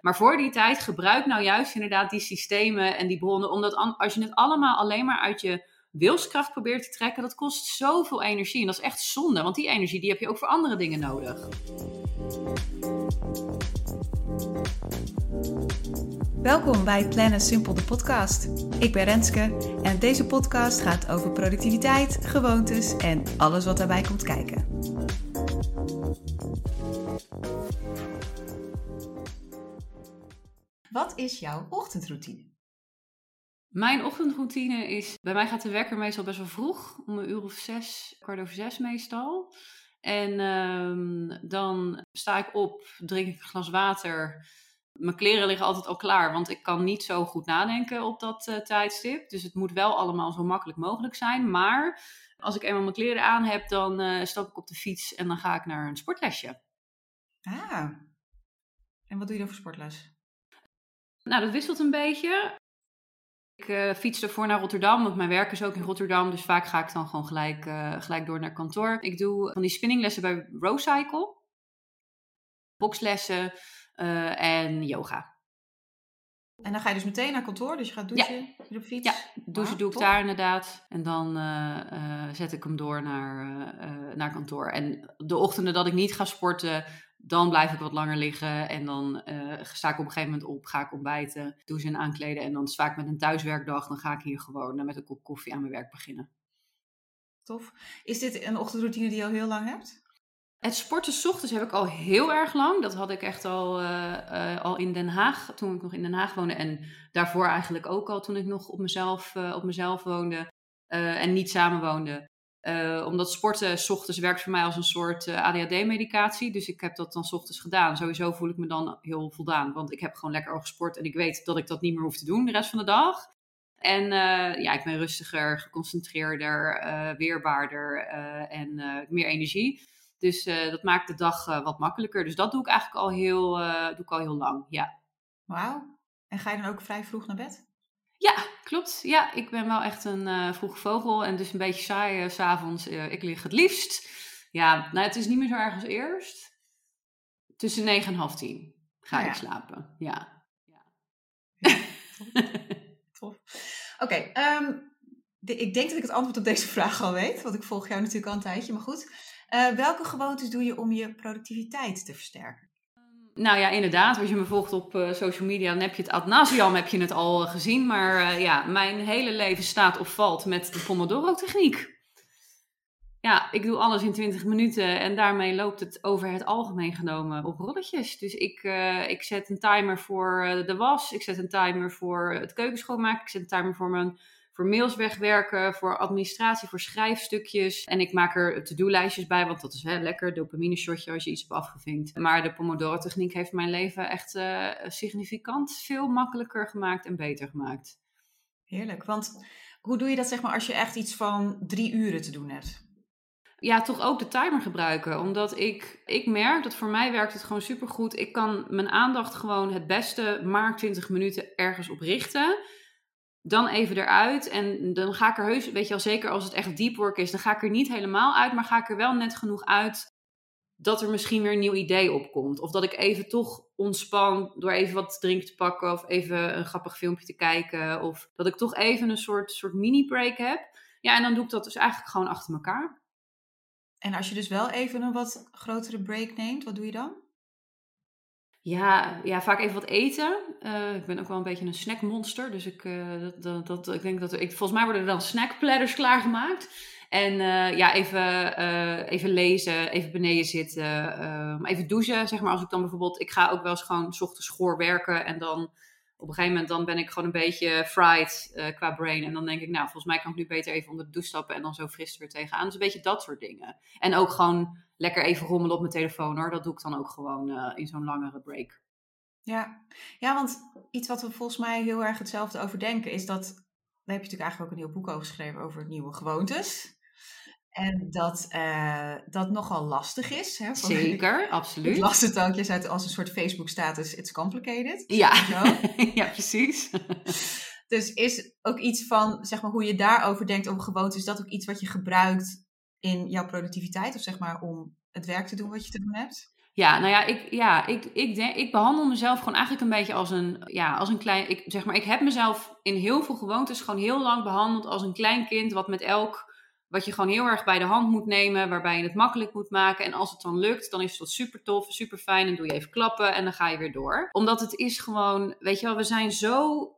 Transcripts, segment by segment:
Maar voor die tijd gebruik nou juist inderdaad die systemen en die bronnen. Omdat als je het allemaal alleen maar uit je wilskracht probeert te trekken, dat kost zoveel energie. En dat is echt zonde, want die energie die heb je ook voor andere dingen nodig. Welkom bij Plannen Simpel, de podcast. Ik ben Renske en deze podcast gaat over productiviteit, gewoontes en alles wat daarbij komt kijken. Wat is jouw ochtendroutine? Mijn ochtendroutine is, bij mij gaat de wekker meestal best wel vroeg, om een uur of zes, kwart over zes meestal. En ehm, dan sta ik op, drink ik een glas water. Mijn kleren liggen altijd al klaar, want ik kan niet zo goed nadenken op dat uh, tijdstip. Dus het moet wel allemaal zo makkelijk mogelijk zijn. Maar als ik eenmaal mijn kleren aan heb, dan uh, stap ik op de fiets en dan ga ik naar een sportlesje. Ah, en wat doe je dan voor sportles? Nou, dat wisselt een beetje. Ik uh, fiets ervoor naar Rotterdam, want mijn werk is ook in Rotterdam. Dus vaak ga ik dan gewoon gelijk, uh, gelijk door naar kantoor. Ik doe van die spinninglessen bij Rowcycle. Boxlessen uh, en yoga. En dan ga je dus meteen naar kantoor, dus je gaat douchen ja. op fiets? Ja, douchen wow, doe ik daar inderdaad. En dan zet ik hem door naar, naar kantoor. En de ochtenden dat ik niet ga sporten, dan blijf ik wat langer liggen en dan uh, sta ik op een gegeven moment op, ga ik ontbijten, doe ze en aankleden en dan vaak met een thuiswerkdag, dan ga ik hier gewoon met een kop koffie aan mijn werk beginnen. Tof. Is dit een ochtendroutine die je al heel lang hebt? Het sporten s ochtends heb ik al heel erg lang. Dat had ik echt al, uh, uh, al in Den Haag, toen ik nog in Den Haag woonde. En daarvoor eigenlijk ook al toen ik nog op mezelf, op mezelf woonde en niet samenwoonde. Uh, omdat sporten s ochtends werkt voor mij als een soort uh, ADHD-medicatie. Dus ik heb dat dan s ochtends gedaan. Sowieso voel ik me dan heel voldaan. Want ik heb gewoon lekker al gesport en ik weet dat ik dat niet meer hoef te doen de rest van de dag. En uh, ja, ik ben rustiger, geconcentreerder, weerbaarder en meer energie. Dus dat maakt de dag wat makkelijker. Dus dat doe ik eigenlijk al heel, doe ik al heel lang, ja. Wauw. En ga je dan ook vrij vroeg naar bed? Ja, klopt. Ja, ik ben wel echt een uh, vroege vogel en dus een beetje saai uh, s'avonds. Uh, ik lig het liefst. Ja, nou, het is niet meer zo erg als eerst. Tussen negen en half tien ga ja. ik slapen. Ja. ja. ja tof. Oké, okay, um, ik denk dat ik het antwoord op deze vraag al weet, want ik volg jou natuurlijk al een tijdje, maar goed. welke gewoontes doe je om je productiviteit te versterken? Nou ja, inderdaad. Als je me volgt op uh, social media, dan heb je het ad nauseam heb je het al uh, gezien. Maar uh, ja, mijn hele leven staat of valt met de Pomodoro-techniek. Ja, ik doe alles in 20 minuten en daarmee loopt het over het algemeen genomen op rolletjes. Dus ik, ik zet een timer voor de was, ik zet een timer voor het keukenschoonmaken, ik zet een timer voor mijn voor mails wegwerken, voor administratie, voor schrijfstukjes. En ik maak er to-do-lijstjes bij, want dat is hè, lekker, dopamine shotje als je iets hebt afgevinkt. Maar de Pomodoro-techniek heeft mijn leven echt uh, significant veel makkelijker gemaakt en beter gemaakt. Heerlijk, want hoe doe je dat zeg maar als je echt iets van drie uren te doen hebt? Ja, toch ook de timer gebruiken. Omdat ik, ik merk dat voor mij werkt het gewoon supergoed. Ik kan mijn aandacht gewoon het beste maar 20 minuten ergens op richten dan even eruit. En dan ga ik er heus, weet je al zeker als het echt deep work is, dan ga ik er niet helemaal uit, maar ga ik er wel net genoeg uit dat er misschien weer een nieuw idee opkomt. Of dat ik even toch ontspan door even wat drinken te pakken of even een grappig filmpje te kijken. Of dat ik toch even een soort, soort mini-break heb. Ja, en dan doe ik dat dus eigenlijk gewoon achter elkaar. En als je dus wel even een wat grotere break neemt, wat doe je dan? Ja, ja, vaak even wat eten. Uh, ik ben ook wel een beetje een snackmonster. Dus ik, uh, dat, dat, ik denk dat ik, volgens mij worden er dan snackplatters klaargemaakt. En uh, ja, even, even lezen, even beneden zitten, even douchen. Zeg maar als ik dan bijvoorbeeld, ik ga ook wel eens gewoon s ochtends schoor werken. En dan op een gegeven moment dan ben ik gewoon een beetje fried qua brain. En dan denk ik, nou, volgens mij kan ik nu beter even onder de douche stappen en dan zo fris weer tegenaan. Dus een beetje dat soort dingen. En ook gewoon lekker even rommelen op mijn telefoon hoor. Dat doe ik dan ook gewoon uh, in zo'n langere break. Ja. ja, want iets wat we volgens mij heel erg hetzelfde over denken is dat. Daar heb je natuurlijk eigenlijk ook een nieuw boek over geschreven over nieuwe gewoontes. En dat uh, dat nogal lastig is. Hè, Zeker, absoluut. Ik las het ook, je zei het als een soort Facebook-status, it's complicated. Ja, ja precies. dus is ook iets van, zeg maar, hoe je daarover denkt over gewoontes, is dat ook iets wat je gebruikt in jouw productiviteit? Of zeg maar om het werk te doen wat je te doen hebt? Ja, nou ja, ik, ja ik, ik, denk, ik behandel mezelf gewoon eigenlijk een beetje als een, ja, als een klein. Ik, zeg maar, ik heb mezelf in heel veel gewoontes gewoon heel lang behandeld als een klein kind, wat met elk. Wat je gewoon heel erg bij de hand moet nemen, waarbij je het makkelijk moet maken. En als het dan lukt, dan is het super tof, super fijn. En doe je even klappen en dan ga je weer door. Omdat het is gewoon, weet je wel, we zijn zo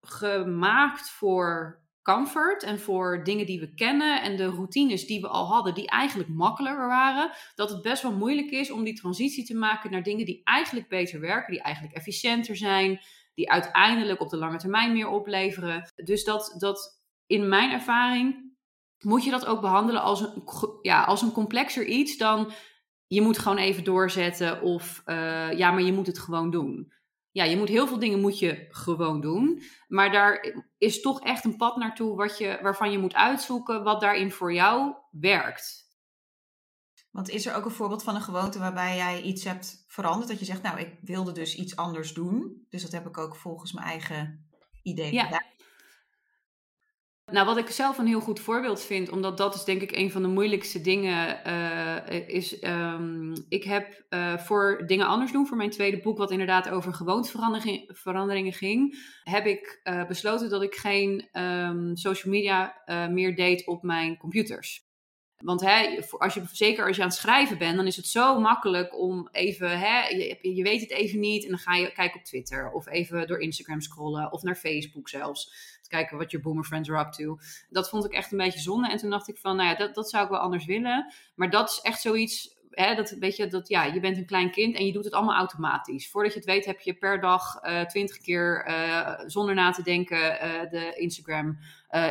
gemaakt voor comfort en voor dingen die we kennen en de routines die we al hadden, die eigenlijk makkelijker waren, dat het best wel moeilijk is om die transitie te maken naar dingen die eigenlijk beter werken, die eigenlijk efficiënter zijn, die uiteindelijk op de lange termijn meer opleveren. Dus dat, dat in mijn ervaring moet je dat ook behandelen als een, ja, als een complexer iets dan je moet gewoon even doorzetten of uh, ja, maar je moet het gewoon doen ja, je moet heel veel dingen moet je gewoon doen. Maar daar is toch echt een pad naartoe wat je, waarvan je moet uitzoeken wat daarin voor jou werkt. Want is er ook een voorbeeld van een gewoonte waarbij jij iets hebt veranderd? Dat je zegt, nou, ik wilde dus iets anders doen. Dus dat heb ik ook volgens mijn eigen idee ja. gedaan. Nou, wat ik zelf een heel goed voorbeeld vind, omdat dat is denk ik een van de moeilijkste dingen, uh, is um, ik heb uh, voor dingen anders doen, voor mijn tweede boek, wat inderdaad over gewoonteveranderingen ging, heb ik uh, besloten dat ik geen um, social media meer deed op mijn computers. Want hè, als je, zeker als je aan het schrijven bent, dan is het zo makkelijk om even, hè, je, weet het even niet en dan ga je kijken op Twitter of even door Instagram scrollen of naar Facebook zelfs kijken wat je boomer friends are up to. Dat vond ik echt een beetje zonde. En toen dacht ik van, nou ja, dat, dat zou ik wel anders willen. Maar dat is echt zoiets, hè, dat, weet je, dat ja, je bent een klein kind en je doet het allemaal automatisch. Voordat je het weet heb je per dag uh, twintig keer uh, zonder na te denken uh, de Instagram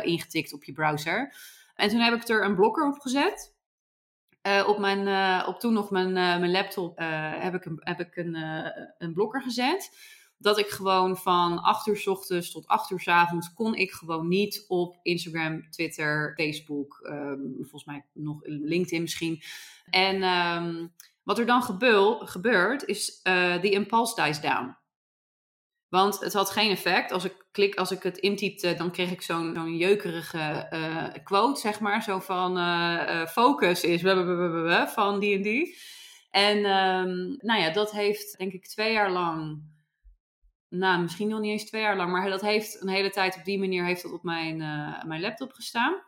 ingetikt op je browser. En toen heb ik er een blokker op gezet. Uh, op, mijn, uh, op toen nog mijn, uh, mijn laptop heb ik, een, heb ik een, een blokker gezet dat ik gewoon van 8 uur s ochtends tot 8 uur s avonds kon ik gewoon niet op Instagram, Twitter, Facebook, um, volgens mij nog LinkedIn misschien. En um, wat er dan gebeurt is die impulse dies down. Want het had geen effect. Als ik, klik, als ik het intypte, dan kreeg ik zo'n jeukerige uh, quote, zeg maar. Zo van uh, focus is van die en die. En um, nou ja, dat heeft denk ik twee jaar lang nou, misschien nog niet eens twee jaar lang, maar dat heeft een hele tijd op die manier heeft dat op mijn, mijn laptop gestaan.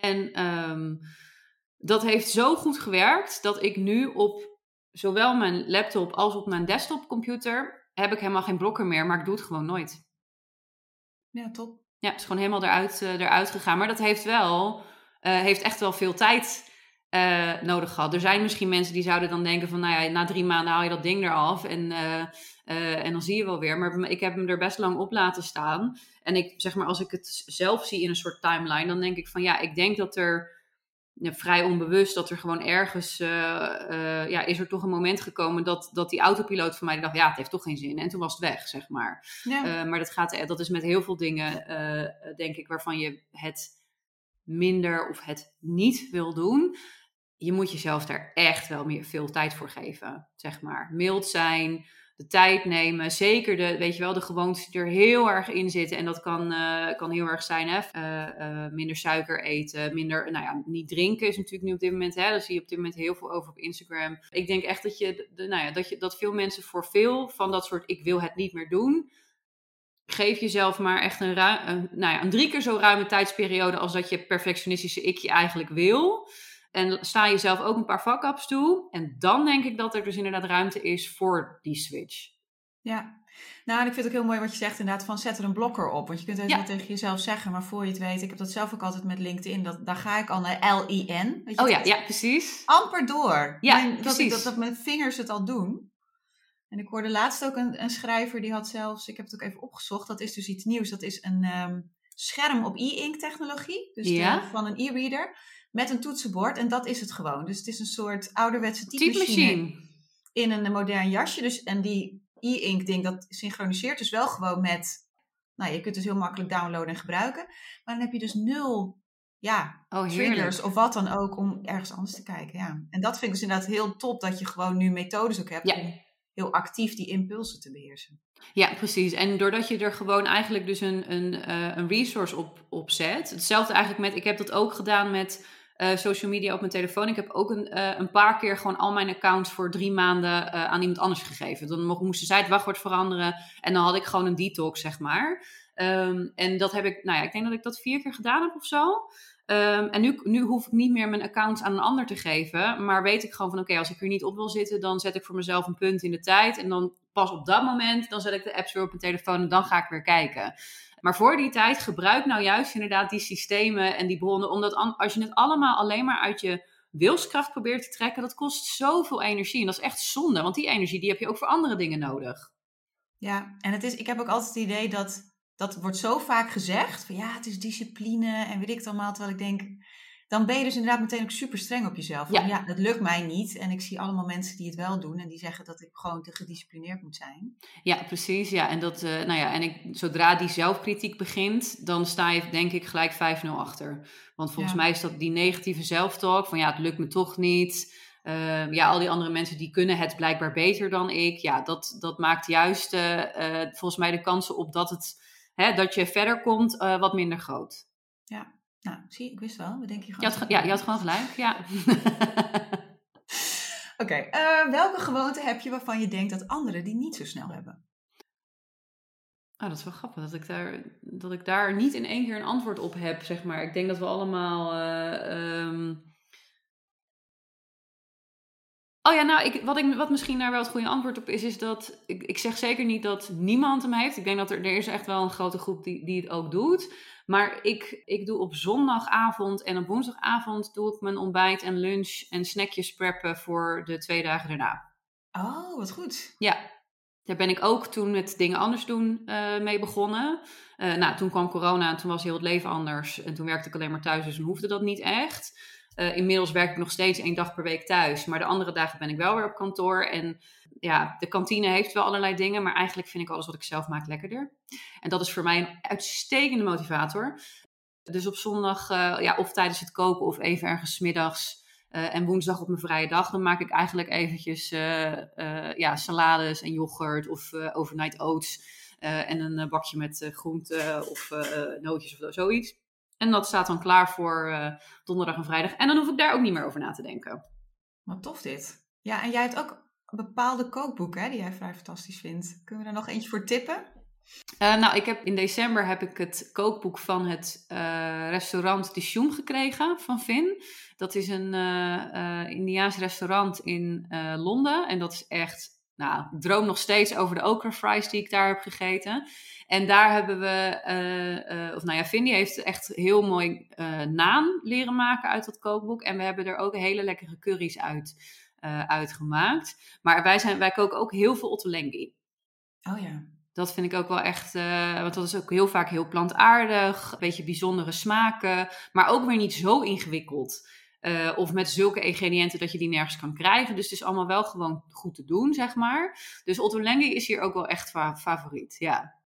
En um, dat heeft zo goed gewerkt dat ik nu op zowel mijn laptop als op mijn desktopcomputer heb ik helemaal geen blokker meer, maar ik doe het gewoon nooit. Ja, top. Ja, is gewoon helemaal eruit, uh, eruit gegaan. Maar dat heeft wel, uh, heeft echt wel veel tijd uh, nodig gehad. Er zijn misschien mensen die zouden dan denken van, nou ja, na drie maanden haal je dat ding eraf en, en dan zie je wel weer. Maar ik heb hem er best lang op laten staan. En ik zeg maar, als ik het zelf zie in een soort timeline, dan denk ik van, ja, ik denk dat er ja, vrij onbewust dat er gewoon ergens, ja, is er toch een moment gekomen dat, dat die autopiloot van mij dacht, ja, het heeft toch geen zin. En toen was het weg, zeg maar. Ja. maar dat, gaat, dat is met heel veel dingen, denk ik, waarvan je het minder of het niet wil doen je moet jezelf daar echt wel meer veel tijd voor geven, zeg maar. Mild zijn, de tijd nemen, zeker de, weet je wel, de gewoontes die er heel erg in zitten. En dat kan, uh, kan heel erg zijn, hè. Uh, uh, minder suiker eten, minder, nou ja, niet drinken is natuurlijk nu op dit moment, hè. Daar zie je op dit moment heel veel over op Instagram. Ik denk echt dat je, de, nou ja, dat je, dat veel mensen voor veel van dat soort, ik wil het niet meer doen, geef jezelf maar echt een, ruim, een, nou ja, een drie keer zo ruime tijdsperiode als dat je perfectionistische ik je eigenlijk wil. En sta jezelf ook een paar fuck-ups toe. En dan denk ik dat er dus inderdaad ruimte is voor die switch. Ja, nou, en ik vind het ook heel mooi wat je zegt inderdaad van zet er een blokker op. Want je kunt het ja. tegen jezelf zeggen, maar voor je het weet, ik heb dat zelf ook altijd met LinkedIn, dat, daar ga ik al naar L-I-N. Oh ja, ja, precies. Amper door. Ja, mijn, precies. Dat, dat, dat mijn vingers het al doen. En ik hoorde laatst ook een, een, schrijver, die had zelfs, ik heb het ook even opgezocht, dat is dus iets nieuws. Dat is een um, scherm op e-ink technologie, dus ja. de, van een e-reader met een toetsenbord. En dat is het gewoon. Dus het is een soort ouderwetse typemachine in een modern jasje. Dus, en die e-ink ding, dat synchroniseert dus wel gewoon met... Nou, je kunt het dus heel makkelijk downloaden en gebruiken. Maar dan heb je dus nul ja, oh, triggers of wat dan ook om ergens anders te kijken. Ja. En dat vind ik dus inderdaad heel top dat je gewoon nu methodes ook hebt om heel actief die impulsen te beheersen. Ja, precies. En doordat je er gewoon eigenlijk dus een, een, uh, een resource op, op zet. Hetzelfde eigenlijk met, ik heb dat ook gedaan met uh, social media op mijn telefoon. Ik heb ook een, uh, een paar keer gewoon al mijn accounts voor drie maanden uh, aan iemand anders gegeven. Dan moesten zij het wachtwoord veranderen en dan had ik gewoon een detox, zeg maar. Um, en dat heb ik, nou ja, ik denk dat ik dat vier keer gedaan heb of zo. Um, en nu, nu hoef ik niet meer mijn accounts aan een ander te geven. Maar weet ik gewoon van oké, als ik er niet op wil zitten, dan zet ik voor mezelf een punt in de tijd. En dan pas op dat moment, dan zet ik de apps weer op mijn telefoon en dan ga ik weer kijken. Maar voor die tijd gebruik nou juist inderdaad die systemen en die bronnen. Omdat als je het allemaal alleen maar uit je wilskracht probeert te trekken, dat kost zoveel energie. En dat is echt zonde, want die energie die heb je ook voor andere dingen nodig. Ja, en het is, ik heb ook altijd het idee dat dat wordt zo vaak gezegd. Van ja, het is discipline en weet ik het allemaal. Terwijl ik denk, dan ben je dus inderdaad meteen ook super streng op jezelf. Van, ja. ja, dat lukt mij niet. En ik zie allemaal mensen die het wel doen en die zeggen dat ik gewoon te gedisciplineerd moet zijn. Ja, precies. Ja, en, dat, uh, nou ja, en ik, zodra die zelfkritiek begint, dan sta je denk ik gelijk 5-0 achter. Want volgens mij is dat die negatieve zelftalk van ja, het lukt me toch niet. Uh, ja, al die andere mensen die kunnen het blijkbaar beter dan ik. Ja, dat, dat maakt juist uh, volgens mij de kansen op dat het hè, dat je verder komt, wat minder groot. Nou, zie, ik wist wel. Wat denk je gewoon? Je had, ja, je had gewoon gelijk, ja. Oké, okay, uh, welke gewoonte heb je waarvan je denkt dat anderen die niet zo snel hebben? Oh, dat is wel grappig dat ik, daar, dat ik daar niet in één keer een antwoord op heb, zeg maar. Ik denk dat we allemaal uh, um, Oh ja, nou, ik, wat, ik, wat misschien daar wel het goede antwoord op is, is dat ik, ik zeg zeker niet dat niemand hem heeft. Ik denk dat er, er is echt wel een grote groep die, die het ook doet. Maar ik, ik doe op zondagavond en op woensdagavond doe ik mijn ontbijt en lunch en snackjes preppen voor de twee dagen daarna. Oh, wat goed. Ja, daar ben ik ook toen met dingen anders doen uh, mee begonnen. Uh, nou, toen kwam corona en toen was heel het leven anders. En toen werkte ik alleen maar thuis, dus dan hoefde dat niet echt. Uh, inmiddels werk ik nog steeds één dag per week thuis. Maar de andere dagen ben ik wel weer op kantoor. En ja, de kantine heeft wel allerlei dingen. Maar eigenlijk vind ik alles wat ik zelf maak lekkerder. En dat is voor mij een uitstekende motivator. Dus op zondag, uh, ja, of tijdens het koken of even ergens middags. Uh, en woensdag op mijn vrije dag, dan maak ik eigenlijk eventjes ja, salades en yoghurt of overnight oats. en een bakje met groenten of nootjes of zoiets. En dat staat dan klaar voor uh, donderdag en vrijdag. En dan hoef ik daar ook niet meer over na te denken. Wat tof dit. Ja, en jij hebt ook bepaalde kookboeken hè, die jij vrij fantastisch vindt. Kunnen we daar nog eentje voor tippen? Uh, nou, ik heb, in december heb ik het kookboek van het uh, restaurant de Shoem gekregen van Vin. Dat is een Indiaas restaurant in Londen. En dat is echt, nou, droom nog steeds over de okra fries die ik daar heb gegeten. En daar hebben we, uh, uh, of nou ja, Vindy heeft echt heel mooi uh, naan leren maken uit dat kookboek. En we hebben er ook hele lekkere curry's uit, uitgemaakt. Maar wij, zijn, wij koken ook heel veel ottolenghi. Oh ja. Dat vind ik ook wel echt, want dat is ook heel vaak heel plantaardig, een beetje bijzondere smaken, maar ook weer niet zo ingewikkeld. Uh, of met zulke ingrediënten dat je die nergens kan krijgen. Dus het is allemaal wel gewoon goed te doen, zeg maar. Dus Ottolenghi is hier ook wel echt favoriet, ja.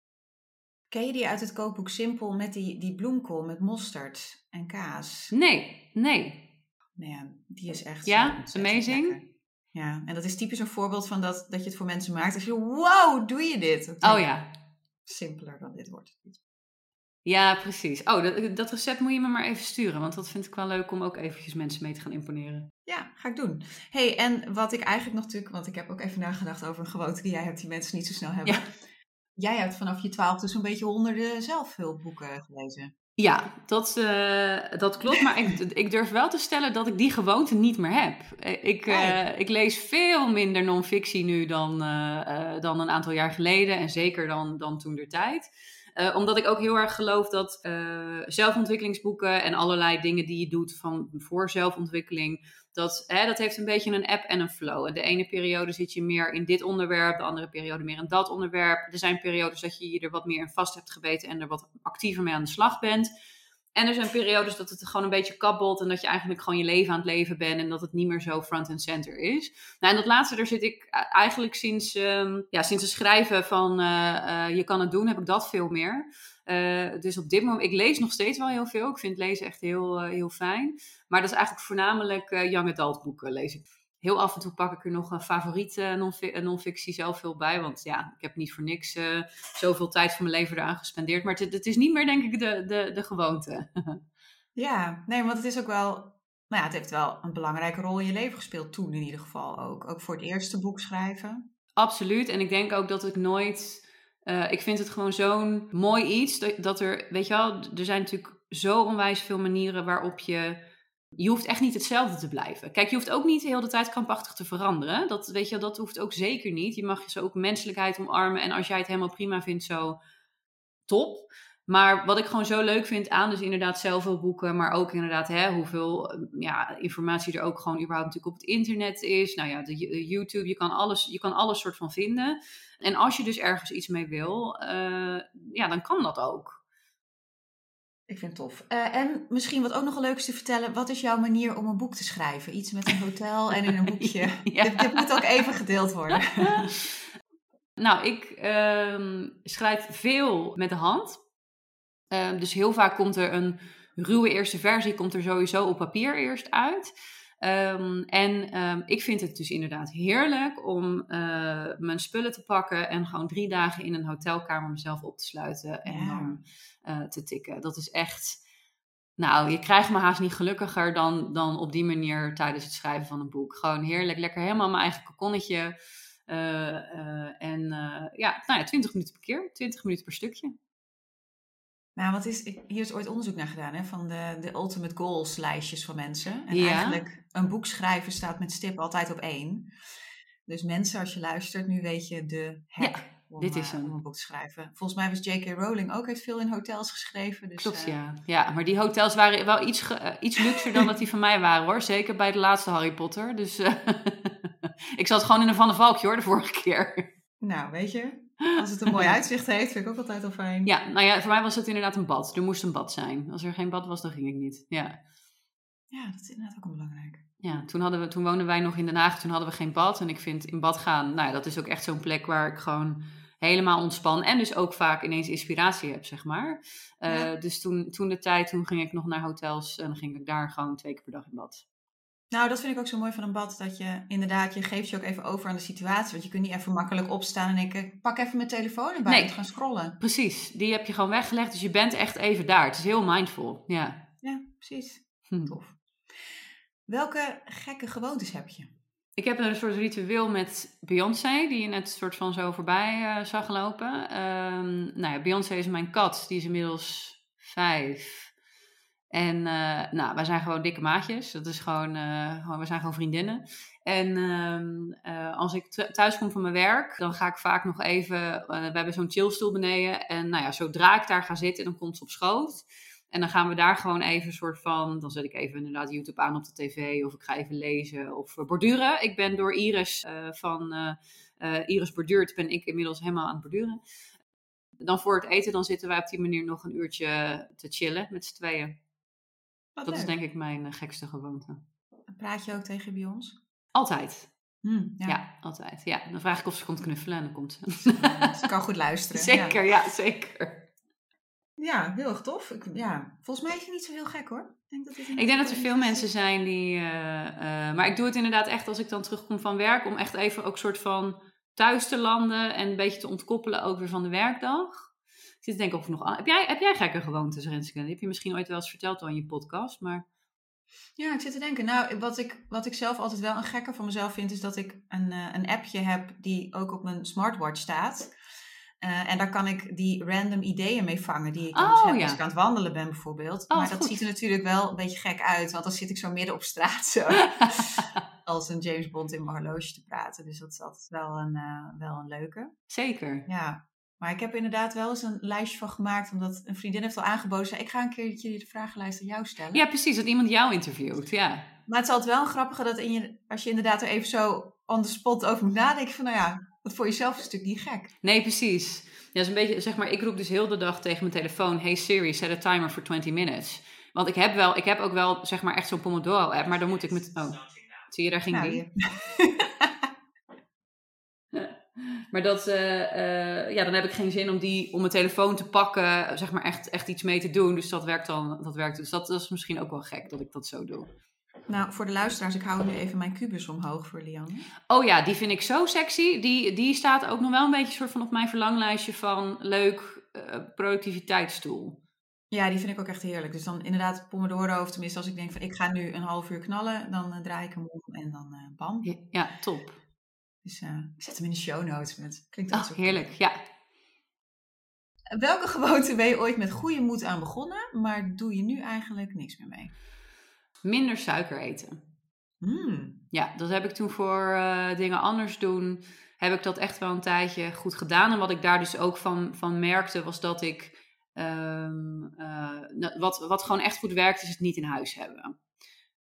Ken je die uit het kookboek Simpel met die, die bloemkool met mosterd en kaas? Nee, nee. Ja, die is echt Ja, amazing. Ja, en dat is typisch een voorbeeld van dat, dat je het voor mensen maakt. Als je, wow, doe je dit? Oh ja. Simpeler dan dit wordt Ja, precies. Oh, dat, dat, recept moet je me maar even sturen. Want dat vind ik wel leuk om ook eventjes mensen mee te gaan imponeren. Ja, ga ik doen. hey, en wat ik eigenlijk nog natuurlijk... Want ik heb ook even nagedacht over een gewoonte die jij hebt... die mensen niet zo snel hebben. Ja jij hebt vanaf je twaalfde zo'n beetje honderden zelfhulpboeken gelezen. Ja, dat, uh, dat klopt. Maar ik, ik, durf wel te stellen dat ik die gewoonte niet meer heb. Eh, ik, uh, ik lees veel minder non-fictie nu dan, uh, dan een aantal jaar geleden. En zeker dan, dan toen der tijd. Omdat ik ook heel erg geloof dat zelfontwikkelingsboeken en allerlei dingen die je doet van voor zelfontwikkeling dat, hè, dat heeft een beetje een app en een flow. De ene periode zit je meer in dit onderwerp, de andere periode meer in dat onderwerp. Er zijn periodes dat je je er wat meer in vast hebt gebeten en er wat actiever mee aan de slag bent. En er zijn periodes dat het gewoon een beetje kabbelt en dat je eigenlijk gewoon je leven aan het leven bent en dat het niet meer zo front and center is. Nou, en dat laatste, daar zit ik eigenlijk sinds, um, ja, sinds het schrijven van uh, uh, Je kan het doen, heb ik dat veel meer. Uh, dus op dit moment, ik lees nog steeds wel heel veel. Ik vind lezen echt heel, heel fijn. Maar dat is eigenlijk voornamelijk young adult boeken lees ik. Heel af en toe pak ik er nog een favoriete non-fictie zelf veel bij. Want ja, ik heb niet voor niks uh, zoveel tijd van mijn leven eraan gespendeerd. Maar het, het, is niet meer, denk ik, de, de, de gewoonte. ja, nee, want het is ook wel Maar ja, het heeft wel een belangrijke rol in je leven gespeeld toen in ieder geval ook. Ook voor het eerste boek schrijven. Absoluut. En ik denk ook dat ik nooit. eh, ik vind het gewoon zo'n mooi iets. Dat, dat er, weet je wel, er zijn natuurlijk zo onwijs veel manieren waarop je. Je hoeft echt niet hetzelfde te blijven. Kijk, je hoeft ook niet de hele tijd krampachtig te veranderen. Dat, weet je, dat hoeft ook zeker niet. Je mag zo ook menselijkheid omarmen. En als jij het helemaal prima vindt, zo top. Maar wat ik gewoon zo leuk vind aan dus inderdaad zelfhulpboeken, maar ook inderdaad hè, hoeveel eh, ja, informatie er ook gewoon überhaupt natuurlijk op het internet is. Nou ja, de, de YouTube, je kan alles, je kan alles soort van vinden. En als je dus ergens iets mee wil, eh, ja, dan kan dat ook. Ik vind het tof. Eh, en misschien wat ook nog leuk is te vertellen, wat is jouw manier om een boek te schrijven? Iets met een hotel en in een boekje. Ja. Dit, dit moet ook even gedeeld worden. nou, ik ehm, schrijf veel met de hand. Ehm, dus heel vaak komt er een ruwe eerste versie, komt er sowieso op papier eerst uit. Ehm, en ik vind het dus inderdaad heerlijk om eh, mijn spullen te pakken en gewoon drie dagen in een hotelkamer mezelf op te sluiten en Ja. dan eh, te tikken. Dat is echt. Nou, je krijgt me haast niet gelukkiger dan, dan op die manier tijdens het schrijven van een boek. Gewoon heerlijk, lekker helemaal mijn eigen kokonnetje. Eh, eh, en ja, nou ja, 20 minuten per keer, 20 minuten per stukje. Nou, wat is, hier is ooit onderzoek naar gedaan, hè, van de, de ultimate goals lijstjes van mensen. En Ja. eigenlijk, een boek schrijven staat met stip altijd op één. Dus mensen, als je luistert, nu weet je de hack om, dit is eh, hem. om een boek te schrijven. Volgens mij was J.K. Rowling ook heeft veel in hotels geschreven. Dus, Klopt, eh, ja. Ja, maar die hotels waren wel iets, eh, iets luxer dan dat die van mij waren, hoor. Zeker bij de laatste Harry Potter. Dus ik zat gewoon in een Van de Valkje, hoor, de vorige keer. Nou, weet je, als het een mooi uitzicht heeft, vind ik ook altijd al fijn. Ja, nou ja, voor mij was het inderdaad een bad. Er moest een bad zijn. Als er geen bad was, dan ging ik niet. Ja, Ja, dat is inderdaad ook wel belangrijk. ja toen, hadden we, toen woonden wij nog in Den Haag. Toen hadden we geen bad. En ik vind in bad gaan, nou ja, dat is ook echt zo'n plek waar ik gewoon helemaal ontspan. En dus ook vaak ineens inspiratie heb, zeg maar. Eh, Ja. Dus toen, toen de tijd, toen ging ik nog naar hotels. En dan ging ik daar gewoon twee keer per dag in bad. Nou, dat vind ik ook zo mooi van een bad. Dat je inderdaad, je geeft je ook even over aan de situatie. Want je kunt niet even makkelijk opstaan en denken, pak even mijn telefoon en Nee. gaan scrollen. Precies, die heb je gewoon weggelegd. Dus je bent echt even daar. Het is heel mindful. Ja. Ja, precies. Hm. Tof. Welke gekke gewoontes heb je? Ik heb een soort ritueel met Beyoncé, die je net soort van zo voorbij eh, zag lopen. Ehm, nou ja, Beyoncé is mijn kat, die is inmiddels vijf. En eh, nou, wij zijn gewoon dikke maatjes. Dat is gewoon, eh, we zijn gewoon vriendinnen. En ehm, eh, als ik th- thuis kom van mijn werk, dan ga ik vaak nog even. we hebben zo'n chillstoel beneden. En nou ja, zodra ik daar ga zitten, dan komt ze op schoot. En dan gaan we daar gewoon even een soort van. Dan zet ik even inderdaad YouTube aan op de tv. Of ik ga even lezen of borduren. Ik ben door Iris eh, van eh, Iris Borduurt. Ben ik inmiddels helemaal aan het borduren. Dan voor het eten, dan zitten wij op die manier nog een uurtje te chillen met z'n tweeën. Wat Dat is denk ik mijn gekste gewoonte. Praat je ook tegen Beyoncé? Altijd. Hm, Ja. ja. altijd. Ja, dan vraag ik of ze komt knuffelen en dan komt ze. Ze kan goed luisteren. zeker, ja. zeker. Ja, heel erg tof. Ik, ja, volgens mij is het niet zo heel gek hoor. Ik denk dat, dit Ik denk dat er veel mensen zijn die. eh, eh, maar ik doe het inderdaad echt als ik dan terugkom van werk. Om echt even ook soort van thuis te landen. En een beetje te ontkoppelen ook weer van de werkdag. Ik zit te denken of nog. Heb jij, heb jij gekke gewoontes, Renske? Heb je misschien ooit wel eens verteld al in je podcast. Maar. Ja, ik zit te denken. Nou, wat ik, wat ik zelf altijd wel een gekke van mezelf vind, is dat ik een, eh, een appje heb die ook op mijn smartwatch staat. Eh, en daar kan ik die random ideeën mee vangen die ik Oh, heb ja. als ik aan het wandelen ben bijvoorbeeld. Oh, maar dat goed. ziet er natuurlijk wel een beetje gek uit, want dan zit ik zo midden op straat zo. als een James Bond in mijn horloge te praten. Dus dat is altijd wel een, eh, wel een leuke. Zeker. Ja, maar ik heb er inderdaad wel eens een lijstje van gemaakt, omdat een vriendin heeft al aangeboden. zei, Ik ga een keertje de vragenlijst aan jou stellen. Ja, precies. Dat iemand jou interviewt. Ja. Maar het is altijd wel een grappige dat in je, als je inderdaad er even zo on the spot over moet nadenken. Van nou ja, dat voor jezelf is natuurlijk niet gek. Nee, precies. Ja, is een beetje, zeg maar, ik roep dus heel de dag tegen mijn telefoon: Hey Siri, set a timer for 20 minutes. Want ik heb, wel, ik heb ook wel, zeg maar, echt zo'n Pomodoro-app, maar dan moet ik met. Oh, zie je, daar ging Nou, die. Maar dat, eh, eh, ja, dan heb ik geen zin om, die, om mijn telefoon te pakken, zeg maar, echt, echt iets mee te doen. Dus dat werkt dan. Dat werkt, dus dat, dat is misschien ook wel gek dat ik dat zo doe. Nou, voor de luisteraars, ik hou nu even mijn kubus omhoog voor Lianne. Oh ja, die vind ik zo sexy. Die, die staat ook nog wel een beetje soort van op mijn verlanglijstje van leuk eh productiviteitsstoel. Ja, die vind ik ook echt heerlijk. Dus dan inderdaad Pomodoro, of tenminste als ik denk van ik ga nu een half uur knallen, dan uh, draai ik hem om en dan uh, bam. Ja, ja, top. Dus ik zet hem in de show notes. Met, klinkt dat oh, heerlijk, ja. Welke gewoonte ben je ooit met goede moed aan begonnen, maar doe je nu eigenlijk niks meer mee? Minder suiker eten. Mm. Ja, dat heb ik toen voor dingen anders doen. Heb ik dat echt wel een tijdje goed gedaan. En wat ik daar dus ook van, van merkte, was dat ik Um, uh, wat, wat gewoon echt goed werkt, is het niet in huis hebben.